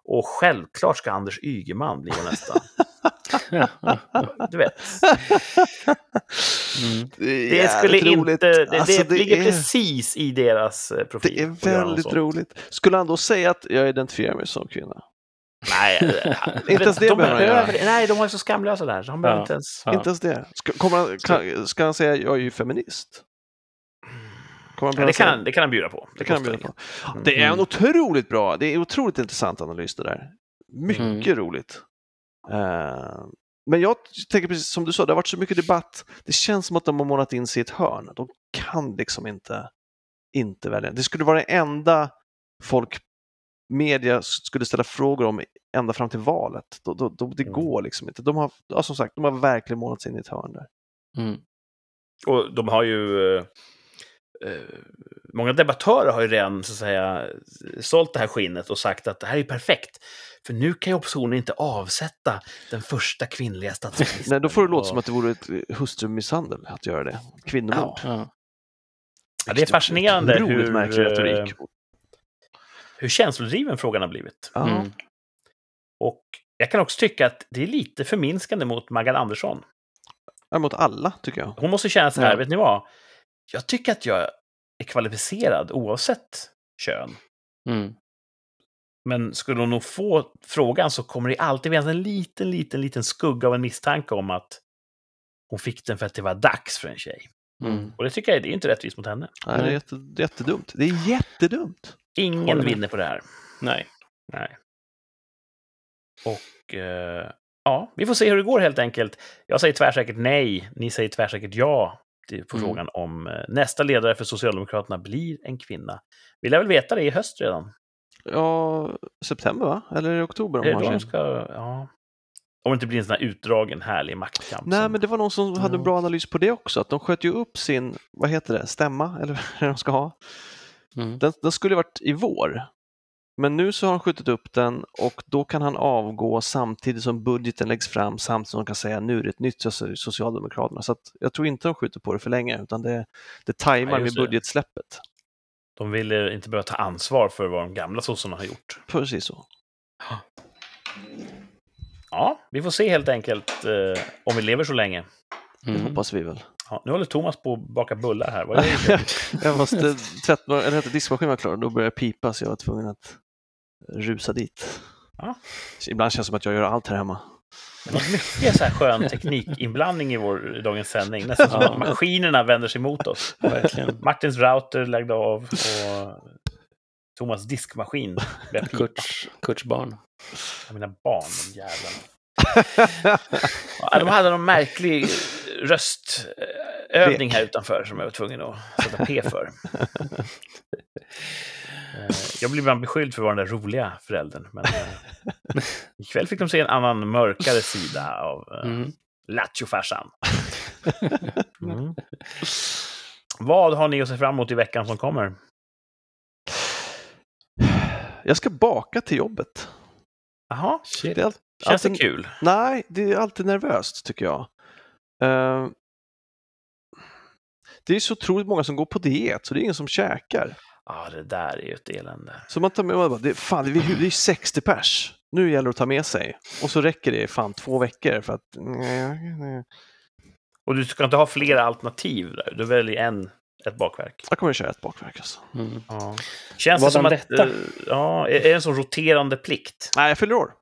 Och självklart ska Anders Ygeman bli vår nästa. Du vet, Mm. Det, är det skulle inte... roligt. Det, Alltså, det, ligger är, precis i deras eh, profil. det är väldigt roligt. Skulle han då säga att jag identifierar mig som kvinna? Nej, Inte ens det de behöver han göra. Nej, de ju så skamlösa där. Så han behöver Ja. inte ens... Ja. Inte ens det. Ska, kommer han, kan, ska han säga jag är ju feminist? Kommer han Ja, det, kan, det kan han bjuda på. Det kan han bjuda på. Det är en Mm. otroligt bra, det är otroligt intressant analys det där. Mycket Mm. roligt. Eh, men jag tänker precis som du sa, det har varit så mycket debatt. Det känns som att de har målat in sig i ett hörn. De kan liksom inte, inte välja. Det skulle vara det enda folk, media skulle ställa frågor om ända fram till valet. Då, då, då, det Mm. går liksom inte. De har, ja, som sagt, de har verkligen målat sig in i ett hörn där. Mm. Och de har ju... eh, eh, många debattörer har ju redan så att säga sålt det här skinnet och sagt att det här är perfekt. För nu kan ju oppositionen inte avsätta den första kvinnliga statsministern. Nej, då får det låta som att det vore ett eh, hustrumisshandel att göra det. Kvinnomord. Ja. Ja, det är fascinerande hur, märklig retorik. Hur känslodriven frågan har blivit. Mm. Och jag kan också tycka att det är lite förminskande mot Maggan Andersson. Ja, mot alla, tycker jag. Hon måste känna så här, Ja. vet ni vad? Jag tycker att jag är kvalificerad oavsett kön. Mm. Men skulle hon nog få frågan så kommer det alltid finnas en liten, liten, liten skugga av en misstanke om att hon fick den för att det var dags för en tjej. Mm. Och det tycker jag det är inte rättvist mot henne. Nej, det är jätte, jättedumt. Det är jättedumt. Ingen vinner på det här. Nej. Nej. Och eh, ja, vi får se hur det går helt enkelt. Jag säger tvärsäkert nej, ni säger tvärsäkert ja på Mm. frågan om eh, nästa ledare för Socialdemokraterna blir en kvinna. Vi lär väl veta det i höst redan. Ja, september va? Eller är det oktober Är det de ska, ja. Om det inte blir en sån här utdragen härlig maktkamp. Nej, som- men det var någon som hade en Ja. bra analys på det också, att de sköt ju upp sin, vad heter det, stämma, eller vad de ska ha. Mm. Den, den skulle varit i vår. Men nu så har han skjutit upp den och då kan han avgå samtidigt som budgeten läggs fram, samtidigt som de kan säga nu är det ett nytt soci- Socialdemokraterna. Så jag tror inte de skjuter på det för länge, utan det, det tajmar Ja, med det. budgetsläppet. De vill inte behöva ta ansvar för vad de gamla sossarna har gjort. Precis så. Ja, vi får se helt enkelt eh, om vi lever så länge. Det Mm. hoppas vi väl. Ja, nu håller Thomas på att baka bullar här. Vad gör du? jag måste tvätta, eller diskmaskinen var klar, då började det pipa så jag var tvungen att rusa dit. Ja. Ibland känns det som att jag gör allt här hemma. Det var mycket så här skön teknikinblandning i vår i dagens sändning. Nästan som Ja. att maskinerna vänder sig mot oss. Verkligen. Martins router läggde av och Thomas diskmaskin började pipa. Kurts, Kurts barn. Ja, Mina barn, de jävlarna. Ja, de hade någon märklig röstövning här utanför som jag var tvungen att sätta P för. Eh, Jag blev ibland beskylld för att vara den där roliga föräldern. Men eh, ikväll fick de se en annan mörkare sida av eh, Mm. Lattjo-farsan. Mm. Vad har ni att se fram emot i veckan som kommer? Jag ska baka till jobbet. Jaha, Shit. Det är all- känns det kul? Nej, det är alltid nervöst tycker jag. Eh, det är så otroligt många som går på diet, så det är ingen som käkar. Ja, det där är ju ett elände. Så man tar med och bara, det, fan, det är, det är 60 pers. Nu gäller det att ta med sig. Och så räcker det fan två veckor för att... Och du ska inte ha flera alternativ där. Du väljer en, ett bakverk. Jag kommer att köra ett bakverk alltså. Mm. Ja. Känns Vadan det som att... detta? eh, ja, är är det en sån roterande plikt? Nej, jag fyller år.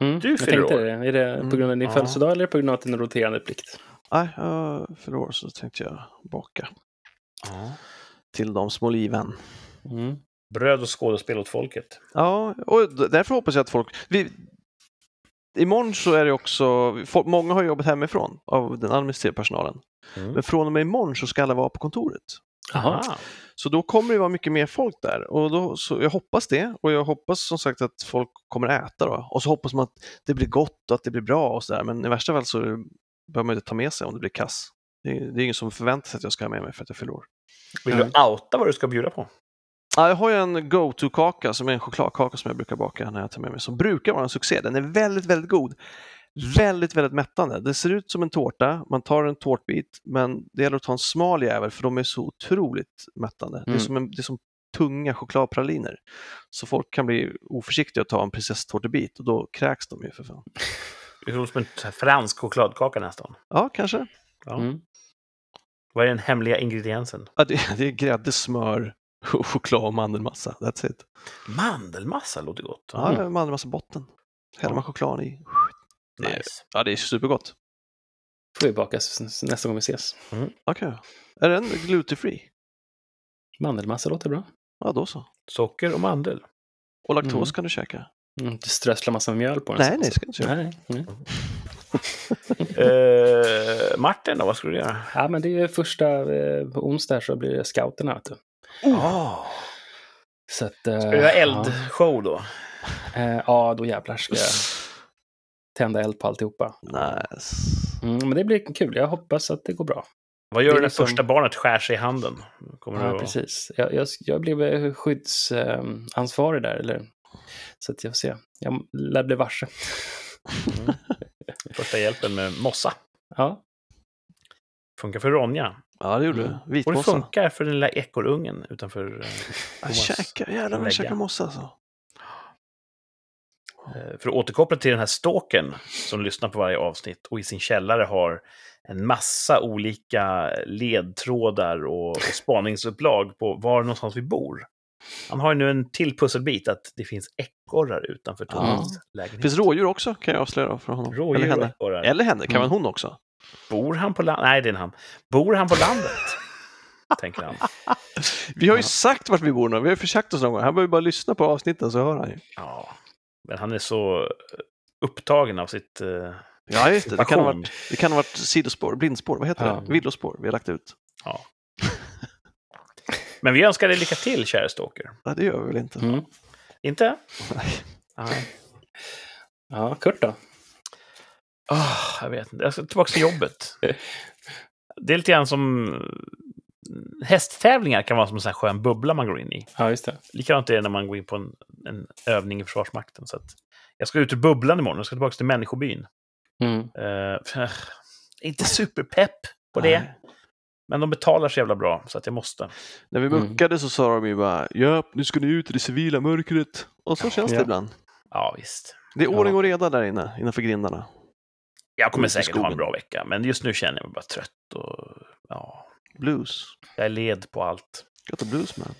Mm. Du fyller tänkte år. det. Är det på grund av din Mm. födelsedag eller på grund av din roterande plikt? Nej, fyller år så tänkte jag baka Ja. till de små liven. Mm. Bröd och skådespel åt folket. Ja, och därför hoppas jag att folk... Vi, imorgon så är det också... Folk, många har jobbat hemifrån av den administrativa personalen. Mm. Men från och med imorgon så ska alla vara på kontoret. Aha. Så då kommer det vara mycket mer folk där och då, så jag hoppas det och jag hoppas som sagt att folk kommer äta då och så hoppas man att det blir gott och att det blir bra och sådär men i värsta fall så behöver man inte ta med sig om det blir kass. Det är, det är ingen som förväntar sig att jag ska ha med mig för att jag fyller år. Vill du outa vad du ska bjuda på? Ja, jag har ju en go-to-kaka som är en chokladkaka som jag brukar baka när jag tar med mig, som brukar vara en succé. Den är väldigt, väldigt god. Väldigt, väldigt mättande. Det ser ut som en tårta, man tar en tårtbit, men det gäller att ta en smal jävel för de är så otroligt mättande. Det, är Mm. som en, det är som tunga chokladpraliner. Så folk kan bli oförsiktiga och ta en prinsesstårtebit och då kräks de ju för fan. Det är som en fransk chokladkaka nästan. Ja, kanske. Ja. Mm. Vad är den hemliga ingrediensen? Ja, det, det är grädde, smör, och choklad och mandelmassa. That's it. Mandelmassa låter gott. Ja, Mm. mandelmassa botten. Häller man choklad i. det är- Nice. Ja, det är supergott. får vi baka nästa gång vi ses. Okej. Är den gluten-free? Mandelmassa låter bra. Ja, då så. Socker och mandel. Och laktos Mm. kan du käka? Mm, inte strössla massa mjöl på den. Nej, nej, ska du inte göra. nej, nej. Eh, Martin då, vad ska du göra? Ja, men det är första, eh, onsdag så blir det scouterna. Vet du. Oh. Så att, eh, Ska du göra eldshow då? Ja, eh, ja, då jävlar ska jag tända eld på alltihopa. Nice. Mm, men det blir kul. Jag hoppas att det går bra. Vad gör du när liksom- första barnet skär sig i handen? Kommer Ja, du att... precis. Jag, jag, jag blev eh, skyddsansvarig där. Eller, så att jag får se. Jag lär bli varse. Första hjälpen med mossa. Ja, Funkar för Ronja. Ja, det gjorde Mm. du. Och det Vitmossa. funkar för den lilla ekorrungen utanför eh, Jag Thomas käkar, jävlar vad käkar mossa alltså. Eh, För att återkoppla till den här stalkern som lyssnar på varje avsnitt och i sin källare har en massa olika ledtrådar och, och spaningsupplag på var någonstans vi bor. Han har ju nu en till pusselbit att det finns ekorrar utanför Thomas Det lägenhet. finns rådjur också kan jag avslöja för honom. Rådjur Eller henne. ekorrar. Eller henne, kan Mm. vara hon också. Bor han på landet? Nej, det är en han. Bor han på landet? Tänker han. Vi har ju Ja. sagt vart vi bor nu, vi har ju försökt oss någon gång. Han behöver bara lyssna på avsnitten så hör han ju. Ja, men han är så eh, upptagen av sitt... eh, Ja, just det. Det kan ha varit, det kan ha varit sidospår, blindspår, vad heter Ja. det? Villospår vi har lagt ut. Ja. Men vi önskar dig lycka till, kära stalker. Ja, det gör vi väl inte. mm. Inte? Nej. Nej. ja Kurt då? Ah, jag vet inte. Jag ska tillbaka till jobbet. Det är lite grann som... Hästtävlingar kan vara som en sån här skön bubbla man går in i. Ja, just det. Likadant är det när man går in på en, en övning i Försvarsmakten. Så att jag ska ut ur bubblan imorgon. Jag ska tillbaka till människobyn. Mm. Uh, inte superpepp på det. Nej. Men de betalar så jävla bra, så att jag måste. När vi Mm. muckade så sa de ju bara ja, nu ska ni ut i det civila mörkret. Och så känns det Ja. ibland. Ja, visst. Det är ordning Ja. och reda där inne, innanför grindarna. Jag kommer säkert ha en bra vecka, men just nu känner jag mig bara trött och ja, Blues. jag är led på allt. Got the blues man.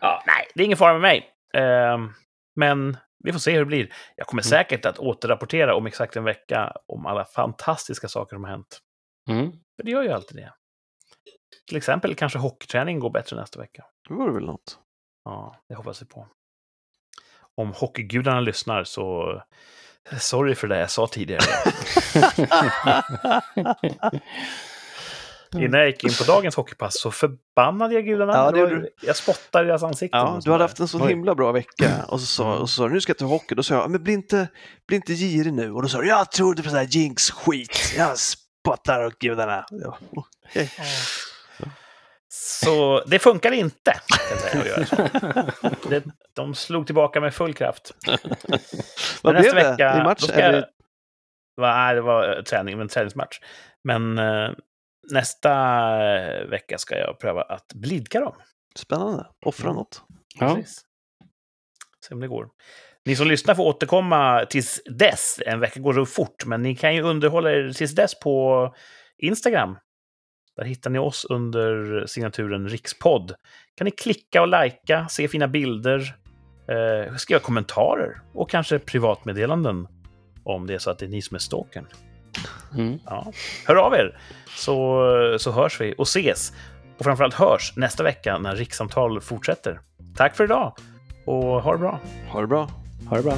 Ja, nej, det är ingen fara med mig. Ehm, men vi får se hur det blir. Jag kommer Mm. säkert att återrapportera om exakt en vecka om alla fantastiska saker som har hänt. Mm. För det gör ju alltid det. Till exempel kanske hockeyträningen går bättre nästa vecka. Det vore väl något. Ja, det hoppas vi på. Om hockeygudarna lyssnar så... Sorry för det jag sa tidigare. Innan jag gick in på dagens hockeypass så förbannade jag gudarna. Ja, det var- du. Jag spottade i deras ansikten. Ja, du hade haft en så himla bra vecka och så sa, och så sa du nu ska jag till hockey. Då sa jag, men bli inte, bli inte girig nu. Och då sa du, jag trodde på sån här jinx-skit. Jag spottar åt gudarna. Ja. okej. Så det funkar inte, att göra så. Det, de slog tillbaka med full kraft. Vad Men blev nästa det? vecka, I match? då ska Eller? jag, va, nej, det var eh, träning, en träningsmatch. Men eh, nästa eh, vecka ska jag pröva att blidka dem. Spännande. Offra Mm. något. Ja. Precis. Se om det går. Ni som lyssnar får återkomma tills dess. En vecka går så fort, men ni kan ju underhålla er tills dess på Instagram. Där hittar ni oss under signaturen Rikspodd. kan ni klicka och lajka, se fina bilder, eh, skriva kommentarer och kanske privatmeddelanden om det är så att det är ni som är stalkern. Mm. Ja. Hör av er, så, så hörs vi och ses. Och framförallt hörs nästa vecka när Rikssamtal fortsätter. Tack för idag och ha det bra! Ha det bra. Ha det bra.